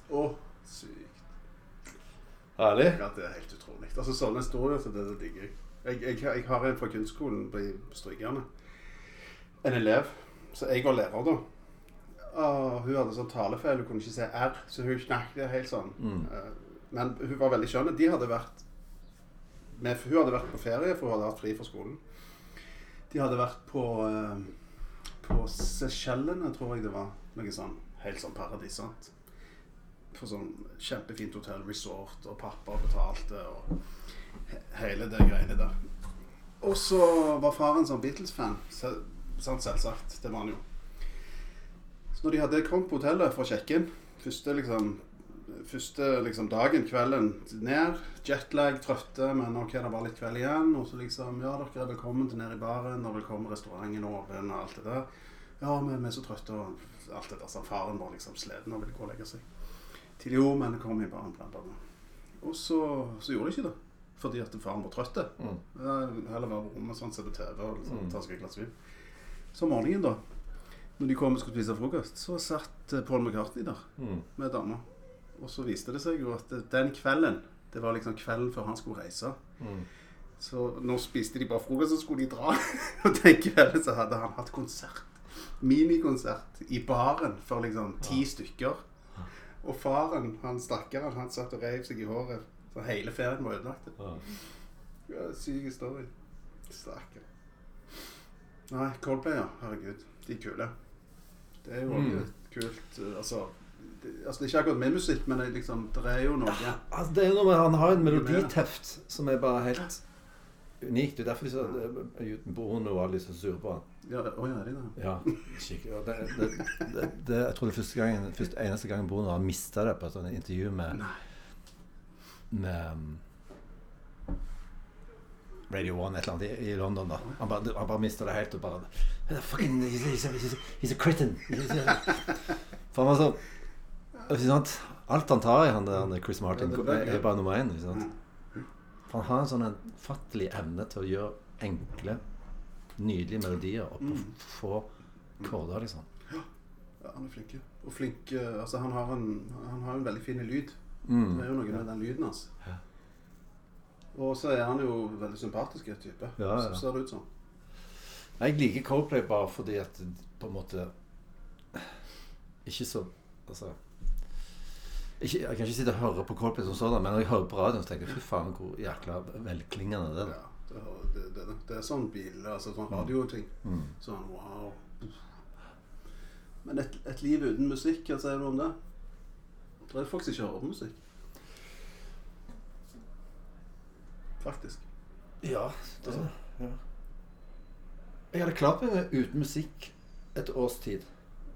Å, sykt. Herlig. Ja, det er helt utrolig. Altså, sånne historier så det, det digger jeg. Jeg, jeg. jeg har en fra kunstskolen på Strykerne. En elev. Så jeg var lærer da. Og hun hadde sånn talefeil, hun kunne ikke se R, så hun snakket helt sånn. Mm. Eh, Men hun var veldig skjønn. De hadde vært med, Hun hadde vært på ferie, for hun hadde hatt fri fra skolen. De hadde vært på eh, På Seychellene, tror jeg det var. Noe sånn helt sånn paradis. sant? På sånn kjempefint hotell, resort, og pappa betalte, og hele det greiene der. Og så var faren sånn Beatles-fan. Sant, selvsagt. Det var han jo. Så når de hadde kommet på hotellet for å sjekke inn Første liksom Første liksom dagen, kvelden ned. Jetlag, trøtte, men ok, det var litt kveld igjen. Og så liksom Ja, dere er velkommen til ned i baren, og velkommen restauranten åpen, og alt det der. Ja, men vi er så trøtte, og alt det der. Så faren var liksom sliten og ville gå og legge seg. Til jo, men kom i baren, blant annet. Og så, så gjorde de ikke det. Fordi at faren var trøtt. Mm. Ja, Heller være på rommet sånn, se på TV og liksom, Mm. ta seg et glass vin. Så om morgenen, da, når de kom og skulle spise frokost, så satt eh, Paul McCartney der Mm. med dama. Og så viste det seg jo at den kvelden Det var liksom kvelden før han skulle reise. Mm. Så nå spiste de bare frokost, så skulle de dra. og den kvelden så hadde han hatt konsert. Minikonsert i baren for liksom ti stykker. Og faren, han stakkaren, han satt og reiv seg i håret. Så hele ferien var ødelagt. Ja. Ja, syk historie. Stakkar. Nei, Coldplay, ja. Herregud. De er kule. Det er jo Mm. kult uh, altså, det, altså, det er ikke akkurat min musikk, men det, liksom, det er jo noe Altså, det er noe med, Han har en meloditeft som er bare helt unikt. Det er derfor de så, eh, Bono var litt så sure på han. Ja, Å ja, er det det? Ja, skikkelig. Det, det, det, det, jeg tror det er første gangen, første, eneste gangen Bono har mista det på et sånt intervju med, Nei. Med um, Radio One et eller annet i, i London. da Han bare, han bare mista det helt og bare Fucking, he's, he's, he's, he's a critin. For han var så ikke sant? Alt han tar i, han der Chris Martin, er bare nummer én. Ikke sant? For han har en sånn fattelig evne til å gjøre enkle, nydelige melodier og på Mm. få korder, liksom. Ja, han er flink. Og flink uh, Altså, han har en, han har en veldig fin lyd. Mm. Det er jo noe med den lyden hans. Altså. Og så er han jo veldig sympatisk type. Ja, ja. Så ser det ut som. Jeg liker Coldplay bare fordi at det på en måte Ikke så Altså ikke, Jeg kan ikke sitte og høre på Coldplay som sådan, men når jeg hører på radioen, så tenker jeg fy faen hvor jækla velklingende det er. Ja, det, det, det, det, det er sånn bil, altså sånn radioting. Mm. Sånn wow. Men et, et liv uten musikk, hva sier du om det? Det er folk som ikke hører på musikk. Faktisk. Ja, det, er det. Jeg hadde klart meg uten musikk et års tid.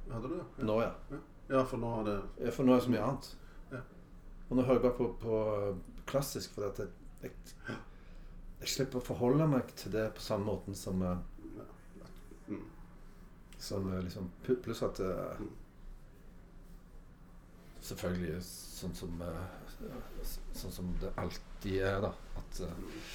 Hadde du det? Ja. Nå, ja. ja, for nå er det Ja, For nå er det så mye annet. Ja. Og nå hører jeg bare på, på klassisk, fordi at jeg, jeg Jeg slipper å forholde meg til det på samme måten som eh, Mm. Som eh, liksom Pluss at eh, Mm. Selvfølgelig sånn som eh, Sånn som det alltid er, da. At, eh,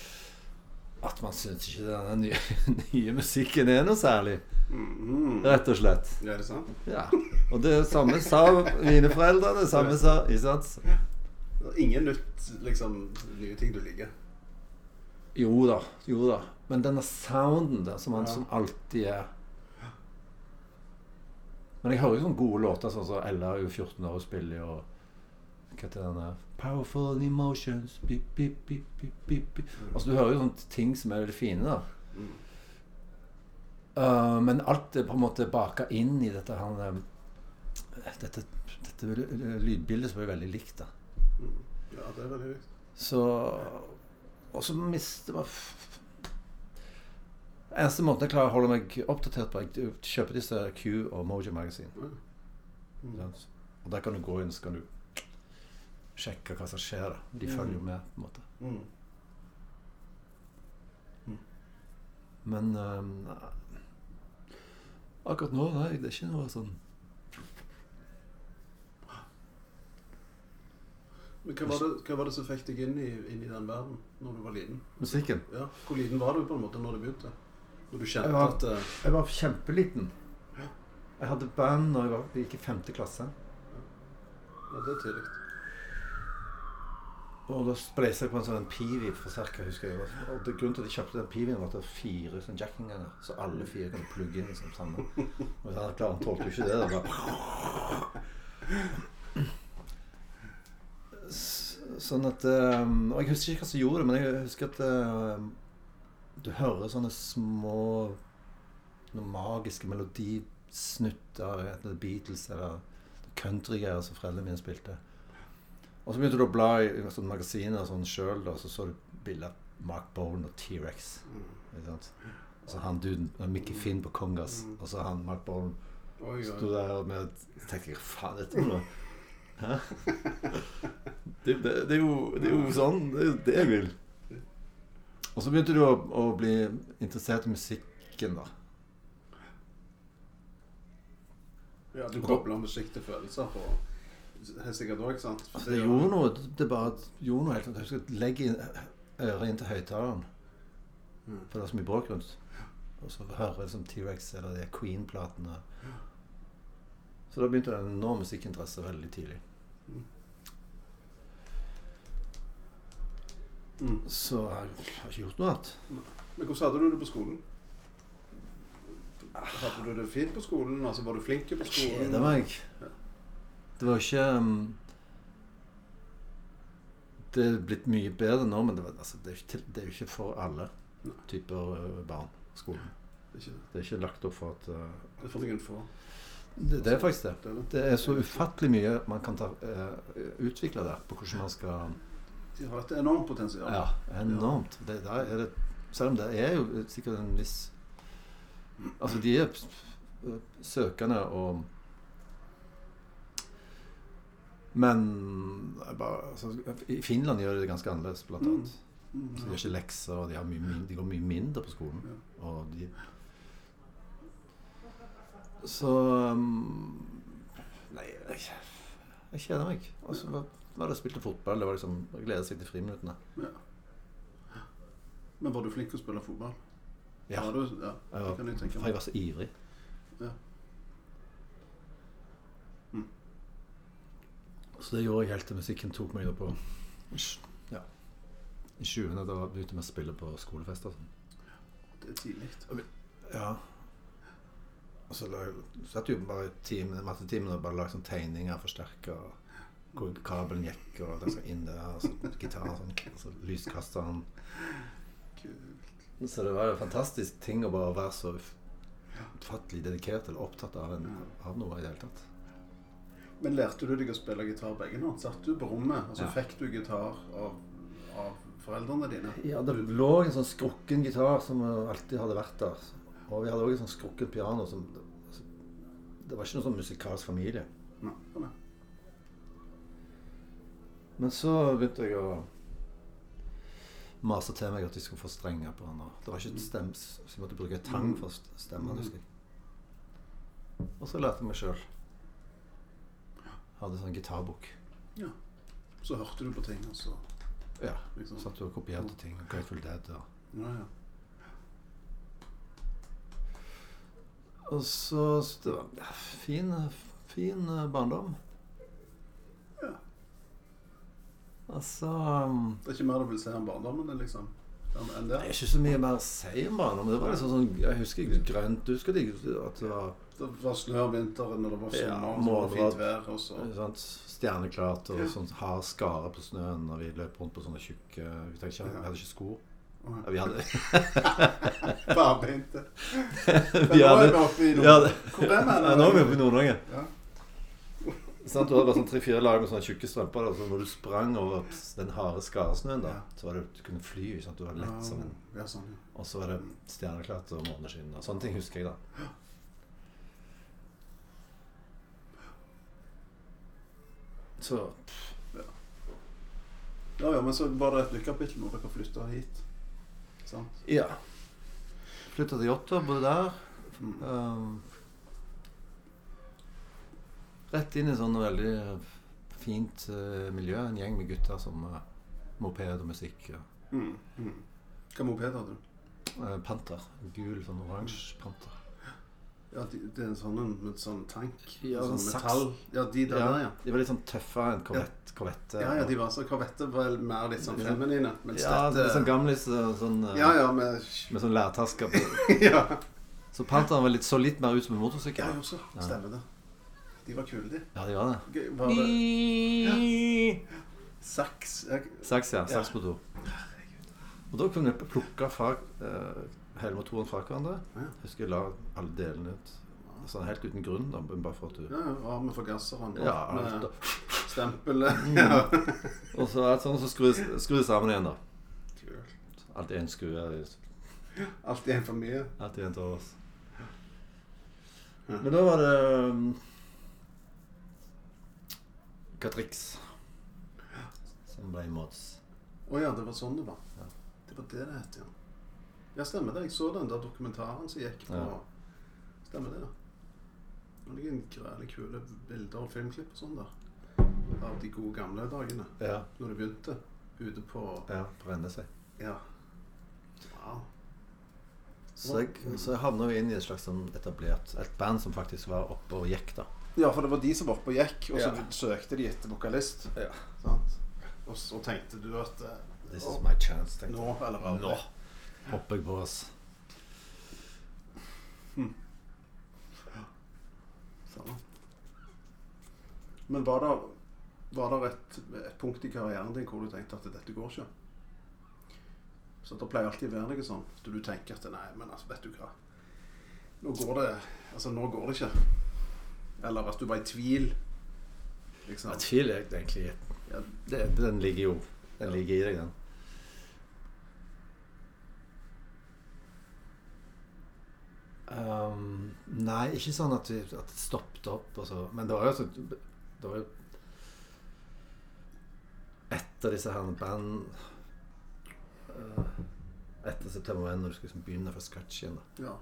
at man syns ikke denne nye, nye musikken er noe særlig. Mm. Rett og slett. Ja, det sant? Ja. Og det samme sa mine foreldre. Det samme sa Ikke sant? Ingen nytt, liksom, nye ting du liker. Jo da. Jo da. Men denne sounden der som, han, som alltid er Men jeg hører jo sånne gode låter, sånn som Ella er jo 14 år og spiller og Hva heter den der? Powerful emotions beep, beep, beep, beep, beep, beep. Altså Du hører jo sånne ting som er veldig fine, da. Mm. Uh, men alt er på en måte baka inn i dette her um, Dette, dette lydbildet som er veldig likt, da. Mm. Ja, det er veldig likt. Så Og så mister man Eneste måten jeg klarer å holde meg oppdatert på, er å kjøpe disse Q og Mojo Magazine. Mm. Sant? Og der kan du gå inn så kan du sjekke hva som skjer. da De Mm. følger jo med, på en måte. Mm. Men um, akkurat nå, nei, det er ikke noe sånn Men hva var, det, hva var det som fikk deg inn i, inn i den verden når du var liten? Musikken. Ja, Hvor liten var du på en måte når det begynte? Når du kjente Jeg var- at uh... Jeg var kjempeliten. Jeg hadde band når jeg var, gikk i femte klasse. Ja, det er tidlig. Og da spleisa jeg på en sånn Pivi-forsterker. husker jeg. Og det Grunnen til at jeg kjøpte den Pivien, var at det var fire sånn der. Så alle fire kunne plugge inn liksom sammen. Og klart, han tålte jo ikke det. det bare. Sånn at um, Og jeg husker ikke hva som gjorde det, men jeg husker at um, du hører sånne små noen magiske melodisnutter etter er Beatles eller countrygreier som foreldrene mine spilte. Og så begynte du å bla i sånne magasiner og sånn sjøl, og så så du bilder av Mark Bowen og T-rex. ikke sant? Og så han duden Mickey Finn på kongas, og så han Mark Bowen Oi, sto der med Så tenkte faen er dette for noe? Hæ? Det, det, det, er jo, det er jo sånn Det er jo det jeg vil. Og så begynte du å, å bli interessert i musikken, da. Ja, du kobler musikk til følelser på sikkert òg, sant? Altså, det gjorde noe. Det bare gjorde noe helt Jeg husker legge øret inn til høyttaleren. Mm. For det var så mye bråk rundt. Og så hører jeg liksom T-rex eller de Queen-platene. Så da begynte det en enorm musikkinteresse veldig tidlig. Mm. Så jeg har ikke gjort noe annet. Men hvordan hadde du det på skolen? Hadde du det fint på skolen? Altså, Var du flink på skolen? Kjeda meg. Det var ikke um, Det er blitt mye bedre nå, men det, var, altså, det, er, jo ikke, det er ikke for alle typer barn barn. Skolen. Det er ikke det. Det er ikke lagt opp for at uh, Det er for noen få. det, det er faktisk det. Det det. Det er så ufattelig mye man kan ta, uh, utvikle der, på hvordan man skal De har et enormt potensial. Ja, enormt. Det, det, selv om det er jo sikkert en viss Altså, de er søkende og Men bare, altså, I Finland gjør de det ganske annerledes, blant Mm. annet. Mm, Så de gjør ikke lekser, og de, har mye, de går mye mindre på skolen. Og de Så um, Nei, jeg, jeg kjeder meg. Altså, så var, det spilte fotball. Det var liksom å glede seg til friminuttene. Ja. Men var du flink til å spille fotball? Ja. Var du, ja det kan jeg tenke for jeg var så ivrig. Ja. Mm. Så det gjorde jeg helt til musikken tok meg på ja, i 20. Da begynte vi å spille på skolefester. og sånn. Det er tidlig. Ja. Og så satt jo bare i timen, mattetimene og bare lagde sånn tegninger, forsterka hvor kabelen gikk, og den skal inn der, og så gitar, sånn, og så lyskasteren. Så det var jo en fantastisk ting å bare være så utfattelig dedikert eller opptatt av, en, av noe i det hele tatt. Men lærte du deg å spille gitar begge nå? Satt du på rommet, og så Ja. fikk du gitar av, av foreldrene dine? Ja, det lå en sånn skrukken gitar som alltid hadde vært der. Og vi hadde òg en sånn skrukken piano som altså, Det var ikke noen sånn musikalsk familie. Nei, nei. Men så begynte jeg å mase til meg at de skulle få strenger på den. Det var ikke et stem, så jeg måtte bruke tang for å stemme. Mm. husker jeg. Og så lærte jeg meg sjøl. Hadde sånn gitarbok. Ja. Så hørte du på ting, og så Ja. liksom Satt og kopierte ting. Grateful Dead og Ja, ja. Og så så det var ja, fin, fin eh, barndom. Ja. Altså Det er ikke mer du vil se om barndommen din, liksom? Enn Det det? er ikke så mye mer å si om barndommen. Det var liksom sånn Jeg husker grønt. Du husker det, at det var Det var snø om vinteren, og det var Ja, sommer, og så var fint vær, og så sant, stjerneklart og Ja. sånn hard skare på snøen når vi løp rundt på sånne tjukke Vi, ikke, vi hadde ikke sko. Ja, vi hadde Barbeinte. Vi hadde vi hadde, Hvor er vi? Nå er vi oppe i Nord-Norge. Ja. Sant, du hadde bare sånn tre-fire lag med sånne tjukke strømper. Og så når du sprang over den harde skaresnøen, da, Ja. så var det du kunne fly. Ikke sant? Du var lett som en Ja, sånn, ja. Og så var det stjerneklart og måneskinn. Sånne ting husker jeg, da. Så Ja, ja, men så var det et lykkapittel når dere flytta hit. Sant? ja. Flytta til Jåttå, bodde der. Mm. Um, rett inn i sånn veldig fint uh, miljø. En gjeng med gutter som uh, moped og musikk. Ja. Mm. Mm. Hva moped hadde du? Uh, panter. Gul, sånn oransje panter. Ja, de, det er en sånn med sånn tank. Ja, sånn sånn metall. Ja, de der, der, ja. De var litt sånn tøffere enn korvett, korvette. Ja, ja, de var så Korvette var mer litt sånn feminine. Mens Ja, det dette er sånn gamlis eh, sånn, eh, Ja, ja, med med sånn lærtasker på. Ja, Så Panteren var litt, så litt mer ut som en ja motorsykkel. jo, så stemmer det. De var kule, de. Ja, de var det. Var det saks? Jeg, Saks, på do. Og da kunne jeg plukke fra eh, hele motoren fra hverandre. Ja. Jeg husker jeg la alle delene ut. Sånn helt uten grunn, da, bare for at du ja, ja, av med forgasseren. Ja, med alt, stempelet. Mm. Ja. Og så, alt sånn, så skru skru det sammen igjen, da. Kult. Alltid én skrue. Alltid en for mye. Alltid en til oss. Ja. Men da var det um, Catrix som ble Mods. Å ja, det var sånn det var. Ja. Det var det det het, ja. Ja, stemmer det. Jeg så den der dokumentaren som gikk på Ja. Stemmer det, ja. Det ligger en kule bilder og filmklipp og sånn der. Av de gode gamle dagene. Ja. Når det begynte. Ute på ja brenne seg. Ja. Wow. Så jeg, så jeg havna jo inn i et slags sånn etablert Et band som faktisk var oppe og gikk, da. Ja, for det var de som var oppe og gikk, og så Ja. søkte de etter vokalist. Ja. Sant? Og så tenkte du at uh, This is my chance, tenkte Nå eller aldri. Nå hopper jeg på, oss hmm. ja. Men var det, var det et, et punkt i karrieren din hvor du tenkte at dette går ikke? Så det pleier alltid å være noe sånn at du tenker at nei, men altså, vet du hva Nå går det Altså, nå går det ikke. Eller at du var i tvil. Liksom. Ja, tvil er egentlig Ja, det, Den ligger jo Den ligger i deg, den. Um, nei, ikke sånn at, vi, at det stoppet opp. Og så. Men det var jo sånn Det var jo Etter disse her band uh, Etter September 1, når du skulle liksom begynne fra scratch igjen. da ja.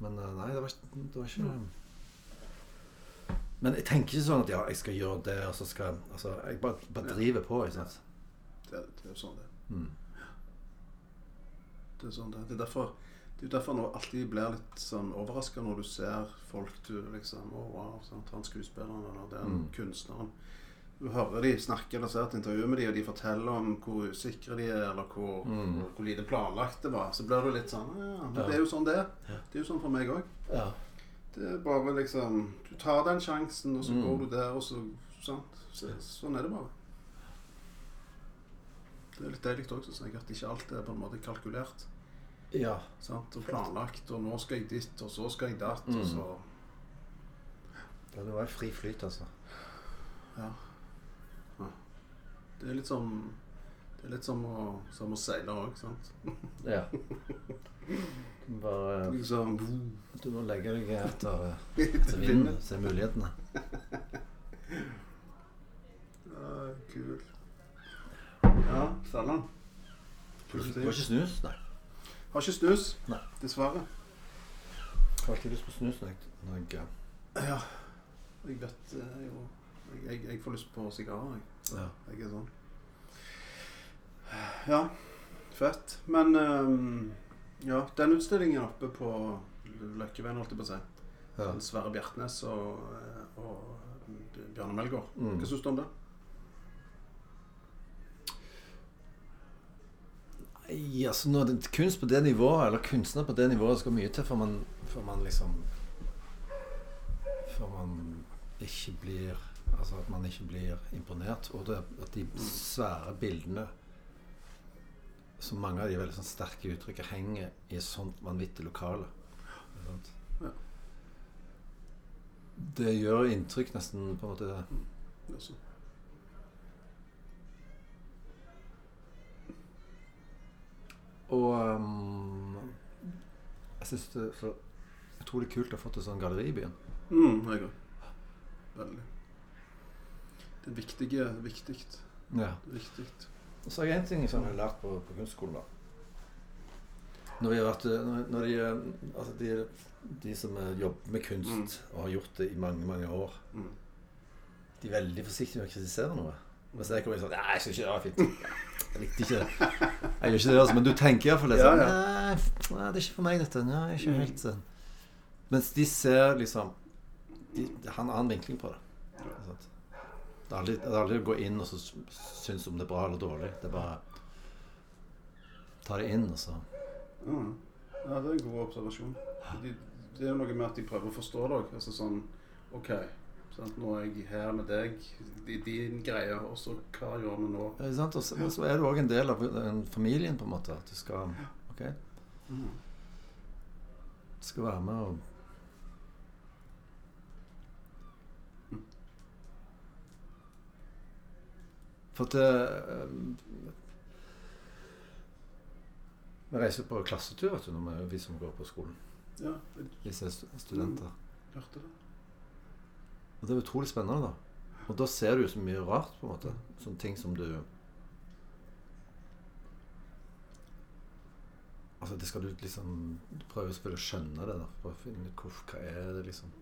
Men uh, nei, det var, det var ikke Men jeg tenker ikke sånn at ja, jeg skal gjøre det, og så skal Altså, jeg bare, bare driver på. Ikke sant? Det, det er jo sånn det. Mm. Det er sånn det. Det er derfor det er derfor jeg alltid blir litt sånn overraska når du ser folk du liksom Å, wow, sant? han skuespilleren eller den Mm. kunstneren. Du hører de snakke eller ser et intervju med de, og de forteller om hvor usikre de er, eller hvor, Mm. hvor, lite planlagt det var. Så blir du litt sånn Ja, men Ja. det er jo sånn det er. Det er jo sånn for meg òg. Ja. Det er bare liksom Du tar den sjansen, og så Mm. går du der, og så Sant? Så, sånn er det bare. Det er litt deilig òg, syns jeg, at ikke alt er på en måte kalkulert. ja. Sant? Og planlagt, og nå skal jeg dit, og så skal jeg datt, Mm. og så Ja, det var fri flyt, altså. Ja. Det er litt som Det er litt som å, som å seile òg, sant? Ja. Du må Bare Liksom Du må legge deg etter, etter vinden, se mulighetene. Nei. Kul. Ja, Salland. Du har ikke snus? Nei. Har ikke snus, Nei. dessverre. Jeg har alltid lyst på snus når jeg, når jeg Ja, jeg vet eh, jo jeg, jeg, får lyst på sigarer, jeg. Ja. jeg er sånn. Ja, fett. Men um, ja, den utstillingen oppe på Løkkeveien, holdt jeg på å si. ja. Sverre Bjertnæs og, eh, og Bjarne Melgaard. Mm. Hva syns du om det? Nei, altså når det, kunst på det nivået, eller kunstner på det nivået, skal mye til før man, før man liksom Før man ikke blir Altså at man ikke blir imponert. Og det, at de svære bildene Så mange av de veldig sånn sterke uttrykkene henger i et sånt vanvittig lokale. Ja. Det gjør inntrykk nesten på en måte Altså. Og um, jeg syns det er utrolig kult å ha fått et sånt galleri i byen. Mm, jeg òg. Veldig. Det viktige er viktig. Ja. viktig. Så har jeg en ting som jeg har lært på, på kunstskolen. Når, vi har vært, når, når de, eh, altså de, de som eh, jobber med kunst og har gjort det i mange mange år, Mm. de er veldig forsiktige med å kritisere noe. Hvis jeg kommer inn sånn Nei, jeg syns ikke det var fint. Jeg likte ikke det. Jeg gjør ikke det, altså, men du tenker iallfall det. Ja, Sånn, nei, nei, det er ikke for meg, dette. Nei, ikke helt sånn. Mens de ser liksom de, de har en vinkling på det. Det er aldri, det er aldri å gå inn og så synes om det er bra eller dårlig. Det er bare ta det inn, og så mm. ja, det er en god observasjon. De, det er jo noe med at de prøver å forstå deg. Altså sånn OK, sant? nå er jeg her med deg, i din greie, og så hva gjør vi nå? Ja, sant? Og så, og så er du òg en del av den familien, på en måte. At du skal Ok, Mm. du skal være med og For at eh, Vi reiser på klassetur, vet du, når vi, vi som går på skolen. Ja, jeg Disse studenter. hørte det. Og det er utrolig spennende, da. Og da ser du jo så mye rart, på en måte. Sånne ting som du Altså, det skal du liksom prøve selvfølgelig å skjønne det, da. Prøve å finne ut hva er det, liksom.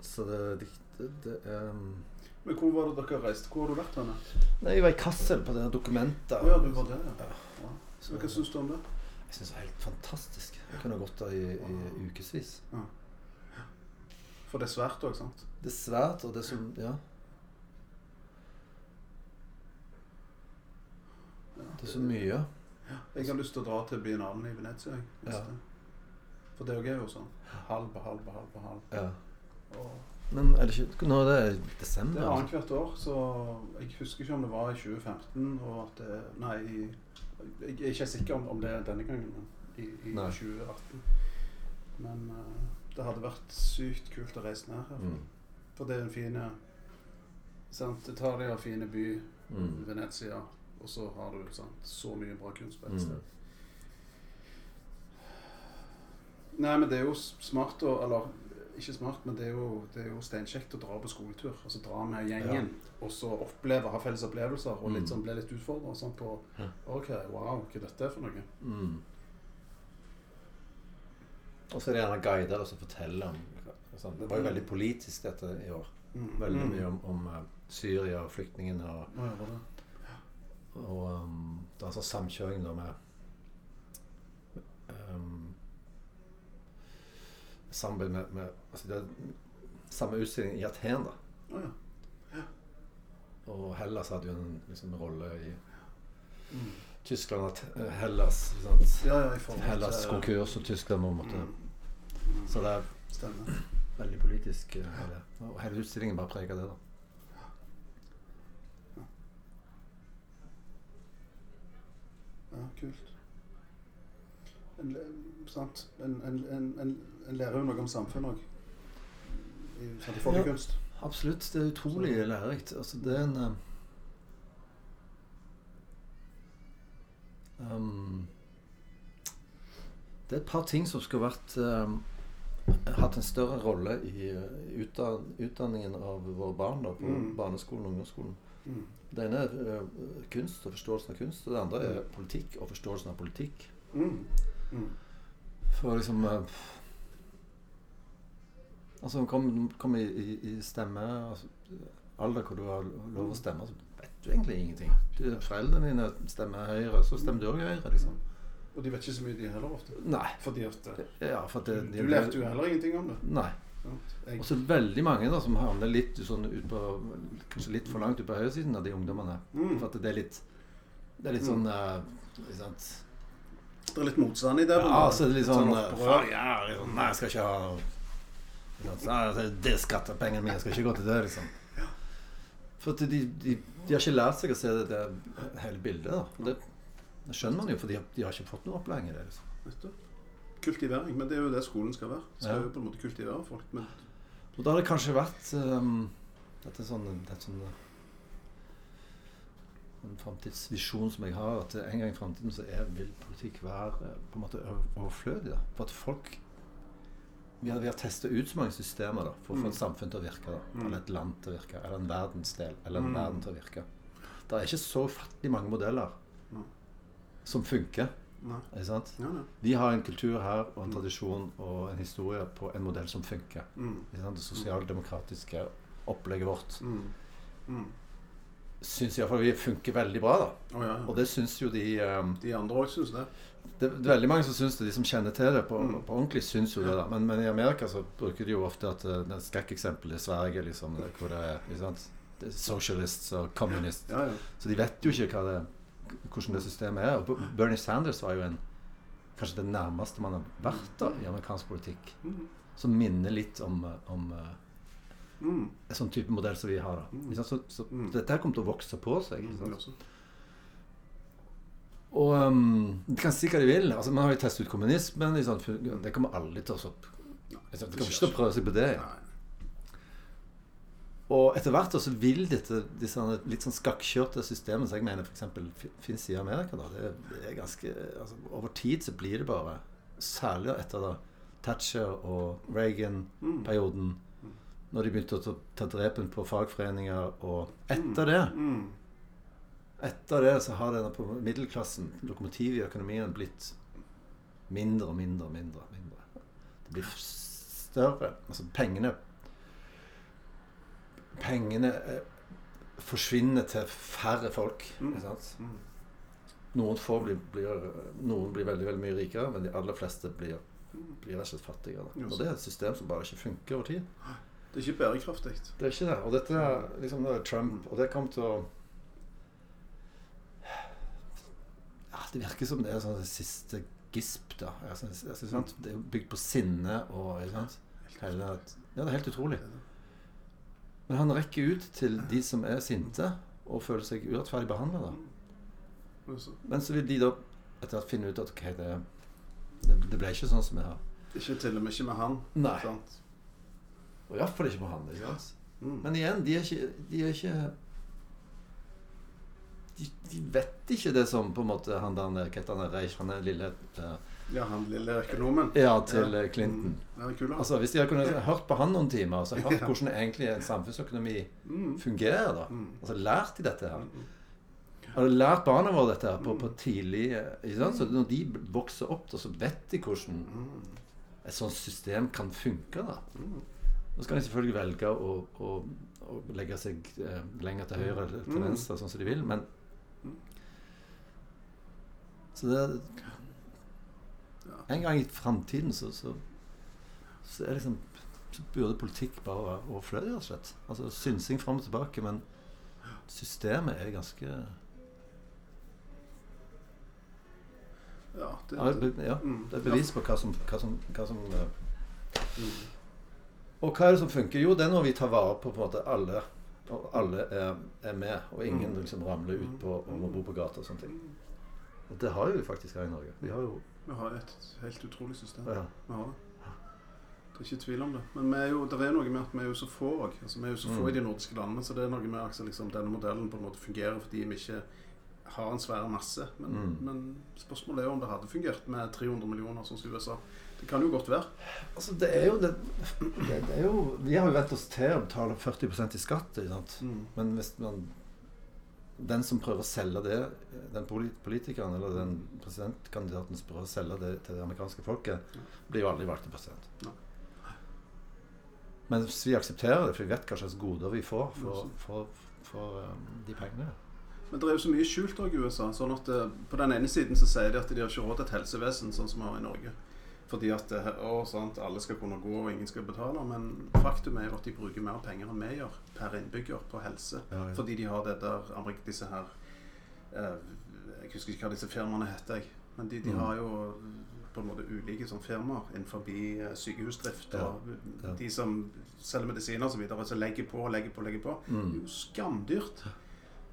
Så det, det, det, det um... Men hvor var det dere reiste? Hvor har du vært henne? Nei, jeg var i Kassel på denne dokumentet. Ja, du var der, ja. ja. Så, Hva syns du om det? jeg syns det er helt fantastisk. Jeg kunne gått der i, i ukevis. For det er svært òg, sant? Det er svært, og det er som Ja. Det er så mye. Jeg har lyst til å dra til biennalen i Venezia. Ja. For det òg er jo sånn. Halv på halv på halv på halv. Ja. Og Men er det ikke Nå er det det er altså. annethvert år, så jeg husker ikke om det var i 2015 og at det Nei, jeg er ikke sikker om, om det er denne gangen, i, i 2018. Men uh, det hadde vært sykt kult å reise ned her. Mm. For det er en fin sant? Italia, fine by, Mm. Venezia, og så har du sant? så mye bra kunst på ett Mm. Nei, men det er jo smart å Eller ikke smart, men det er jo, det er jo steinkjekt å dra på skoletur. Altså dra med gjengen, og så oppleve, ha felles opplevelser, og litt Mm. sånn, bli litt utfordra sånn på Ja. OK, wow, hva dette er for noe? Mm. Og så er det gjerne guider som forteller om sånn. Det var jo veldig politisk dette i år. Mm. Veldig Mm. mye om, om eh, Syria og flyktningene. Og, ja, og um, sånn samkjøring da med Samarbeid med, med altså det er Samme utstilling i Aten, da. Oh, ja. Og Hellas hadde jo en liksom, rolle i Mm. Tyskland og Hellas. Ja, ja, Hellas til- konkurs, og Tyskland må måtte Mm. Så det er Stemmer. veldig politisk. eh, hele. Og hele utstillingen bare preger det. da Ja, kult. En? En, en, en, lærer jo noe om samfunnet òg. I, i til Ja. Absolutt. Det er utrolig lærerikt. Altså, det er en um, Det er et par ting som skulle vært um, hatt en større rolle i eh, utdan utdanningen av våre barn da, på Mm. barneskolen og ungdomsskolen. Mm. Det ene er kunst og forståelsen av kunst, og det andre er politikk og forståelsen av politikk. Mm. Mm. For liksom eh, Altså, kom, kom i, i, i stemme altså, Alder hvor du har lov å stemme, så vet du egentlig ingenting. Du, foreldrene dine stemmer Høyre, så stemmer du òg Høyre, liksom. Og de vet ikke så mye, de heller ofte. Nei. Fordi at eh, Ja, for det, Du lærte jo heller ingenting om det. Nei. Og så veldig mange da som havner litt sånn ut på Kanskje litt for langt ut på høyresiden av de ungdommene. Mm. For at det er litt Det er litt Mm. sånn eh, ikke er litt motstand i det. Ja, så det litt sånn sånn ja, liksom, Nei, jeg skal ikke ha ikke det- er skattepengene mine, jeg skal ikke gå til det, liksom. For at de, de, de har ikke lært seg å se det, det hele bildet. da. Det, det skjønner man jo, for de, de har ikke fått noe opplæring i det. liksom. Kultivering. Men det er jo det skolen skal være. Skal Ja. jo på en måte kultivere folk. Men Og da har det kanskje vært um, Dette sånn, det er sånn en framtidsvisjon som jeg har, at en gang i framtiden så er, vil politikk være eh, på en måte overflødig. Da. For at folk Vi har, vi har testa ut så mange systemer da, for å få et samfunn til å virke. Da. Mm. Eller et land til å virke. Eller en verdensdel. Eller en Mm. verden til å virke. Det er ikke så ufattelig mange modeller Nei. som funker. Ikke sant? Ja, ja. Vi har en kultur her og en Mm. tradisjon og en historie på en modell som funker. Mm. Det sosialdemokratiske opplegget vårt Mm. Syns iallfall vi funker veldig bra. da Oh, ja, ja. Og det syns jo de um, De andre òg syns det. Det er veldig mange som syns det. De som kjenner til det på, Mm. på ordentlig, syns jo det. da men, men i Amerika så bruker de jo ofte at uh, det skrekkeksempelet i Sverige, liksom, det, hvor det er er socialists og communists. Ja, ja. Så de vet jo ikke det, hvordan det systemet er. Og Bernie Sanders var jo en kanskje det nærmeste man har vært da i amerikansk politikk. Mm. Som minner litt om, om uh, Mm. en sånn type modell som vi har. Mm. Så, så Mm. dette her kommer til å vokse på seg. Mm. Og um, de kan si hva de vil. Altså, Man har jo testet ut kommunismen. Liksom. Det kommer aldri til å opp. Det kommer ikke til å prøve seg på det. Og etter hvert så vil dette disse litt sånn skakkjørte systemene som jeg mener f.eks. fins i Amerika, da, det, er ganske altså, Over tid så blir det bare Særlig etter da Thatcher og Reagan-perioden, når de begynte å ta, ta drepen på fagforeninger, og etter det Mm. Etter det så har denne på middelklassen, lokomotivet i økonomien, blitt mindre og mindre og mindre. mindre. Det blir større. Altså pengene Pengene eh, forsvinner til færre folk. Mm. Ikke sant? Mm. Noen få blir, blir, noen blir veldig veldig mye rikere, men de aller fleste blir, blir rett og slett fattigere. Og det er et system som bare ikke funker over tid. Det er ikke bærekraftig. Det er ikke det. Og dette er liksom det er Trump Og det kommer til å ja, Det virker som det er sånn det siste gisp, da. Jeg synes, jeg synes, sant? Det er bygd på sinne og ikke sant? Hele, ja, det er helt utrolig. Men han rekker ut til de som er sinte og føler seg urettferdig behandla. Altså, Men så vil de da etter hvert finne ut at ok, det, det, det ble ikke sånn som jeg har. Ikke til og med ikke med han. Nei. Sant? Og iallfall ikke på han. Ikke sant? Mm. Men igjen, de er ikke, de er ikke de, de vet ikke det som på en måte han der heter han Reich, han er lille uh, Ja, han lille økonomen. Ja, til Ja. eh, Clinton. Mm. Kul. Altså, Hvis de hadde kunnet hørt på han noen timer, så hørt Ja. hvordan egentlig en samfunnsøkonomi Mm. fungerer, da Mm. Altså lært de dette her. Mm. Hadde lært barna våre dette her på, på tidlig eh? Så når de vokser opp, da, så vet de hvordan Mm. et sånt system kan funke. da Mm. Nå skal de selvfølgelig velge å, å, å legge seg eh, lenger til høyre eller til Mm. venstre, sånn som de vil, men Mm. Så det er En gang i framtiden så, så, så er liksom så burde politikk bare være overflødig, rett og slett. Altså synsing fram og tilbake, men systemet er ganske Ja, det, Ja, ja, Mm. det er bevis på hva som, hva som, hva som uh, Mm. Og hva er det som funker? Jo, det er når vi tar vare på på en måte alle. Og alle er, er med, og ingen Mm. liksom ramler ut på og må bo på gata og sånne ting. Og det har jo vi faktisk her i Norge. Vi har jo Vi har et helt utrolig system. ja. Vi har det. Det er ikke tvil om det. Men vi er jo, det er noe med at vi er jo så få òg. Altså, vi er jo så få Mm. i de nordiske landene, så det er noe med at liksom, denne modellen på en måte fungerer fordi vi ikke har en svær masse. Men, Mm. men spørsmålet er jo om det hadde fungert med 300 millioner, sånn som USA. Det kan jo godt være. Altså, det er jo det, det, det er jo, Vi har jo vent oss til å betale 40% i skatt. Mm. Men hvis man Den som prøver å selge det, den politikeren eller den presidentkandidaten som prøver å selge det til det amerikanske folket, blir jo aldri valgt til president. Ja. Men hvis vi aksepterer det, for vi vet hva slags goder vi får for, for, for um, de pengene Men det er jo så mye skjult òg i USA. sånn at eh, På den ene siden så sier de at de har ikke råd til et helsevesen sånn som vi har i Norge. Fordi at det, å, sant, alle skal kunne gå og ingen skal betale. Men faktum er at de bruker mer penger enn vi gjør per innbygger på helse. Ja, ja. Fordi de har det der, disse her eh, Jeg husker ikke hva disse firmaene heter. jeg. Men de, de Mm. har jo på en måte ulike sånn firmaer innenfor eh, sykehusdrift. Og ja. de som selger medisiner og så videre, så legger på og legger på og legger på. Det er mm. jo skamdyrt.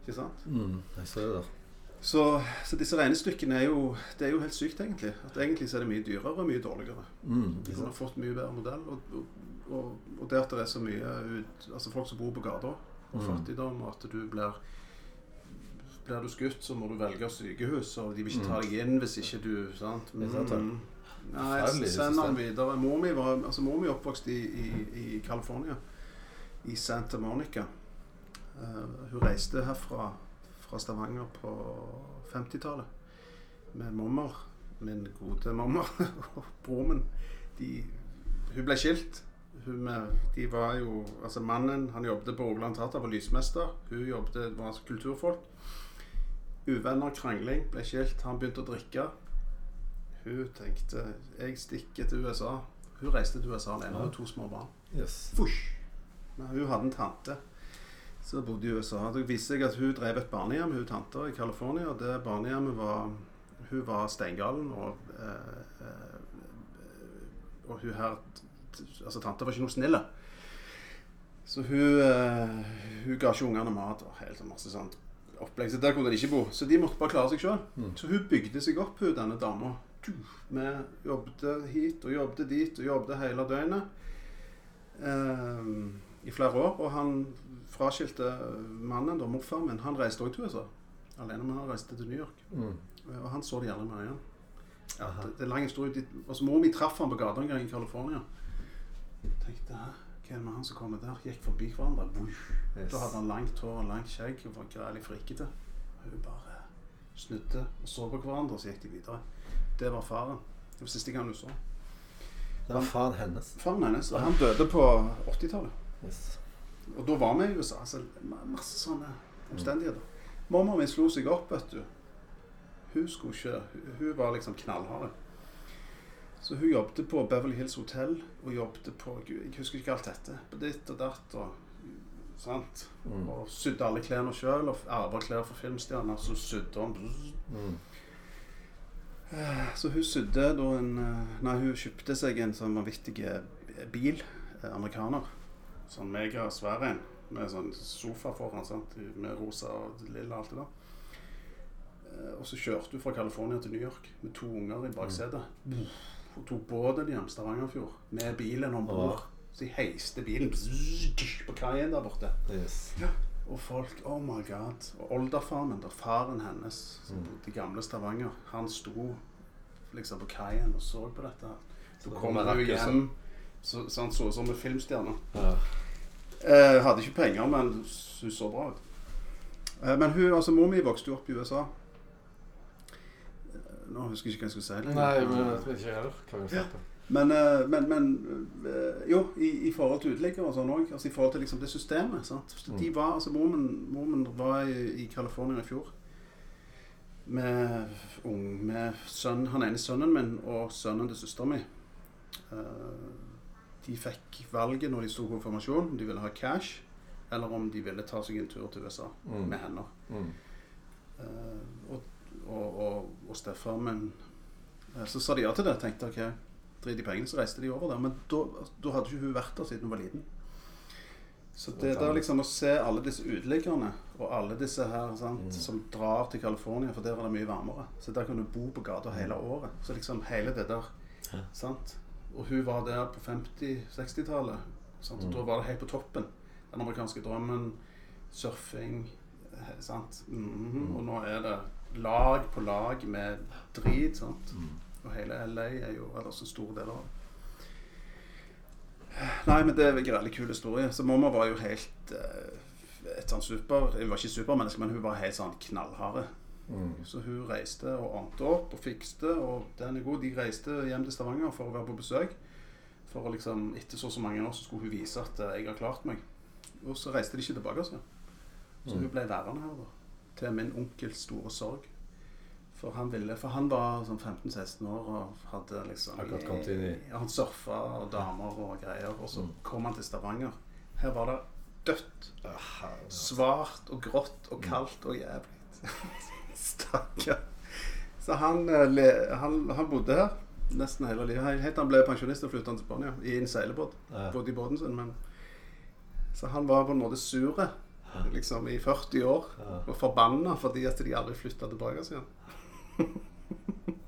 Ikke sant? Mm. Jeg ser det. Så, så disse regnestykkene er jo Det er jo helt sykt, egentlig. At egentlig så er det mye dyrere og mye dårligere. Mm. De kunne fått mye bedre modell. Og, og, og, det at det er så mye ut, Altså folk som bor på gata, og Mm. fattigdom, og at du blir Blir du skutt, så må du velge sykehus, og de vil ikke ta Mm. deg inn hvis ikke du Sant? Det. Mm. Nei, send han videre. Mor mi var altså mor mi oppvokst i, i, i California, i Santa Monica. Uh, hun reiste herfra fra Stavanger på 50-tallet med mormor, min gode mormor, og broren min. De, hun ble skilt. Hun med, de var jo Altså mannen han jobbet på Rogaland Teater, var lysmester. Hun jobbet, var altså kulturfolk. Uvenner, krangling, ble skilt. Han begynte å drikke. Hun tenkte jeg stikker til USA. Hun reiste til USA alene med to små barn. Yes. Fush. Men hun hadde en tante som bodde i USA. Det viste seg at hun drev et barnehjem, hun tanta i California. og Det barnehjemmet var Hun var steingalen, og eh, eh, Og hun her Altså, tanta var ikke noe snille. Så hun, eh, hun ga ikke ungene mat og helt masse sånt opplegg. Så der kunne de ikke bo. Så de måtte bare klare seg sjøl. Mm. Så hun bygde seg opp, hun denne dama. Vi jobbet hit og jobbet dit og jobbet hele døgnet eh, i flere år. Og han fraskilte mannen, da, morfaren min, han reiste òg til USA. Alene, men han reiste til New York. Mm. Og han så de aldri mer igjen. Ja, det, det er lang historie. Altså, Mor mi traff han på gata en gang i California. Tenkte Hæ, hva er det med han som kommer der? Gikk forbi hverandre. Yes. Da hadde han langt hår og langt skjegg og var grælig frikete. Hun bare snudde og så på hverandre, og så gikk de videre. Det var faren. Det var siste gang hun så. Det var faren hennes. Faren hennes. Og han døde på 80-tallet. Yes. Og da var vi i USA. Så masse sånne omstendigheter. Mormor min slo seg opp, vet du. Hun skulle ikke Hun, var liksom knallhard. Så hun jobbet på Beverly Hills Hotel og jobbet på Jeg husker ikke alt dette. På ditt og datt og Sant? Mm. Og sydde alle klærne sjøl. Og arva klær fra filmstjerner. Så sydde hun Mm. Så hun sydde da en eh, Nei, hun kjøpte seg en sånn vanvittig eh, bil. eh, Amerikaner. Sånn megasvær en. Med sånn sofa foran, sant? med rosa og lilla og alt det der. Eh, Og så kjørte hun fra California til New York med to unger i baksetet. Hun tok båten hjem Stavangerfjord med bilen om bord. Så de heiste bilen på kaien der borte. Yes. Og folk Oh my God. Og olderfarmen, der faren hennes, som Mm. bodde i gamle Stavanger, han sto liksom på kaien og så på dette. Så Så kommer kom hun hjem, så, så han så ut som en filmstjerne. Ja. Eh, hadde ikke penger, men hun så bra ut. Eh, men hun, altså mor mi vokste jo opp i USA. Eh, Nå husker jeg ikke hva jeg skulle si. Nei, men jeg vet ikke heller hva jeg snakker om. Men, eh, men, men eh, jo, i, i forhold til uteliggere og sånn òg. Altså, I forhold til liksom det systemet. sant? De Mm. var, altså Mormen, var i, i California i fjor med, ung, med sønn, han ene sønnen min og sønnen til søsteren min. Eh, de fikk valget når de sto konfirmasjon, om de ville ha cash, eller om de ville ta seg en tur til USA Mm. med hender. Mm. Uh, og, og, og, og stefaren min uh, Så sa de ja til det. Tenkte ok, drit i pengene, så reiste de over der. Men da, da hadde ikke hun vært der siden hun var liten. Så det der liksom å se alle disse uteliggerne og alle disse her sant, Mm. som drar til California, for der var det mye varmere. Så der kan du bo på gata hele året. Så liksom hele det der Ja. sant? Og hun var der på 50-60-tallet. Og Mm. da var det helt på toppen. Den amerikanske drømmen, surfing sant? Mm -hmm. Mm. Og nå er det lag på lag med drit. sant? Mm. Og hele LA er jo ellers en stor del av det. Nei, men det er en veldig kul historie. Så mamma var jo helt uh, et sånn super Hun var ikke supermenneske, men hun var helt sånn knallharde. Mm. Så hun reiste og ordnet opp og fikste, og den er god. De reiste hjem til Stavanger for å være på besøk. For å liksom, etter så og så mange år så skulle hun vise at eh, jeg har klart meg. Og så reiste de ikke tilbake. Altså. Så hun ble værende her, da. Til min onkels store sorg. For han ville, for han var sånn 15-16 år og hadde liksom Akkurat kommet inn i- Han surfa og damer og greier. Og så Mm. kom han til Stavanger. Her var det dødt. Ah, Svart og grått og kaldt og jævlig. Stakkar. Så han, eh, han, han bodde her nesten hele livet. Helt han ble pensjonist og flyttet til Spania i en seilbåt. Ja. Bodde i båten sin, men Så han var på en måte sure liksom i 40 år Ja. og forbanna fordi at de aldri flytta tilbake igjen.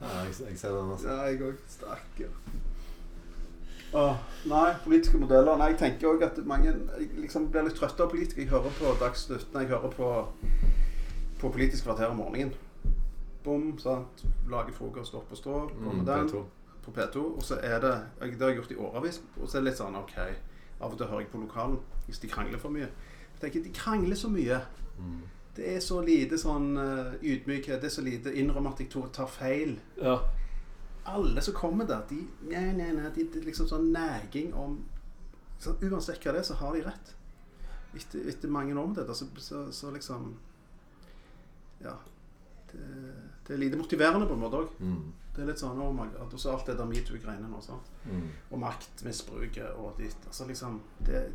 Ja, jeg, jeg ser den. Altså. Ja, jeg òg. Stakkar. Oh, nei, politiske modeller. Nei, jeg tenker òg at mange jeg liksom blir litt trøtt av politikere. Jeg hører på Dagsnytt når jeg hører på, på Politisk kvarter om morgenen. Bom, sant. Lager frokost opp og stå. På Mm, den. P2. På P2. Og så er det Det har jeg gjort i årevis. Og så er det litt sånn OK, av og til hører jeg på lokalen hvis de krangler for mye. Jeg tenker de krangler så mye. Mm. Det er så lite sånn eh, ydmykhet. Det er så lite innrømme at jeg tar- feil Ja. alle som kommer der, de, nei, nei, nei, de, de liksom sånn næging om så Uansett hva det er, så har de rett. Etter, etter mange år med dette, så, så, så liksom Ja. Det, det er lite motiverende på en måte òg. Mm. Det er litt sånn oh my God, Og så alt det der metoo-greiene nå. sant? Mm. Og maktmisbruket og ditt. Altså liksom det,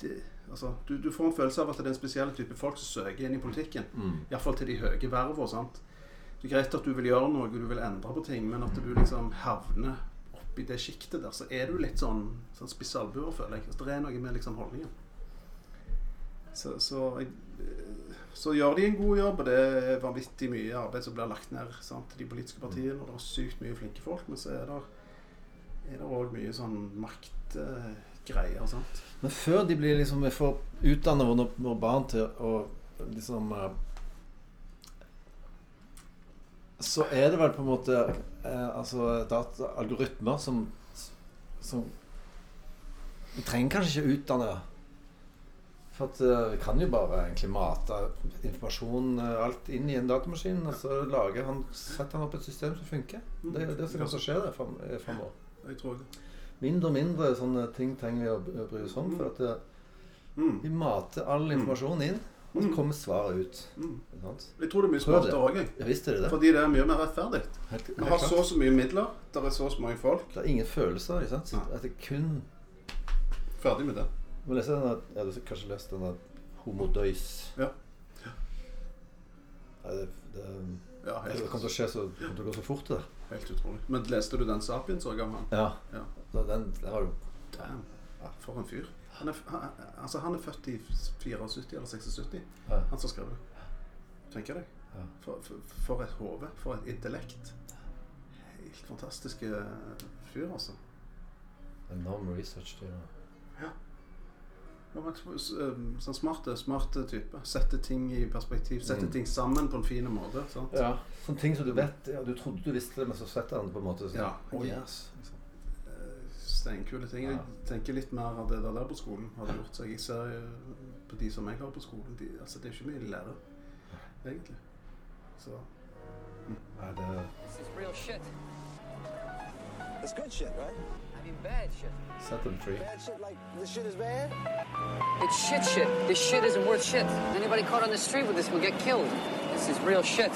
det, altså, du, du får en følelse av at det er en spesiell type folk som søker inn i politikken. Mm. Iallfall til de høye vervene. sant? Det er greit at du vil gjøre noe, du vil endre på ting, men at du liksom havner oppi det sjiktet der, så er du litt sånn, sånn spiss albuer, føler jeg. Altså, det er noe med liksom holdningen. Så, så, jeg, så gjør de en god jobb, og det er vanvittig mye arbeid som blir lagt ned sant, de politiske partiene, og det er sykt mye flinke folk, men så er det òg mye sånn maktgreier. sant? Men før de blir liksom Vi får utdanne våre barn til å liksom eh, Så er det vel på en måte eh, Altså data, algoritmer som Som Vi trenger kanskje ikke utdanne For at uh, vi kan jo bare egentlig mate informasjon uh, alt inn i en datamaskin, og så lager han, setter han opp et system som funker. Det er det som kan skje eh, framover. Jeg. Mindre og mindre sånne ting trenger vi å bry oss om. For at det, Mm. vi mater all informasjon inn, og så kommer svaret ut. Mm. Jeg tror det er mye det. smartere òg, jeg. Ja det det. Fordi det er mye mer rettferdig. Vi har så og så mye midler, det er så og så mange folk. Det er ingen følelser. Ikke sant? At det kun Ferdig med det. Du lese den der, ja, Du har kanskje lest den der Homodøys Ja. Nei, det, det, Ja, det kommer til å skje så kommer til å gå så fort, det. helt utrolig. Men leste du den Sapiens òg av han? Ja. Ja. Så den, den har du Damn. For en fyr. Han er, han, altså, han er født i 74 eller 76, ja. han som skrev det. Tenker deg. Ja. For, for, for et hode. For et intellekt. Helt fantastiske fyr, altså. enorm research. Det, ja. Sånn smarte, smarte type. Sette ting i perspektiv. Sette Mm. ting sammen på en fin måte. Sant? ja. Sånne ting som du vet ja, Du trodde du visste det, men så setter han det på en måte sånn Ja. Oh, yes. Eh, Steinkule ting. Jeg tenker litt mer av det der, der på skolen har det gjort seg. Jeg ser på de som jeg har på skolen, de, altså det er ikke mye de lærer, egentlig. Så Nei, det This is real shit. It's good shit, right? I bad shit. Set them free. Bad shit like this shit is bad? It's shit shit. This shit isn't worth shit. Anybody caught on the street with this will get killed. This is real shit.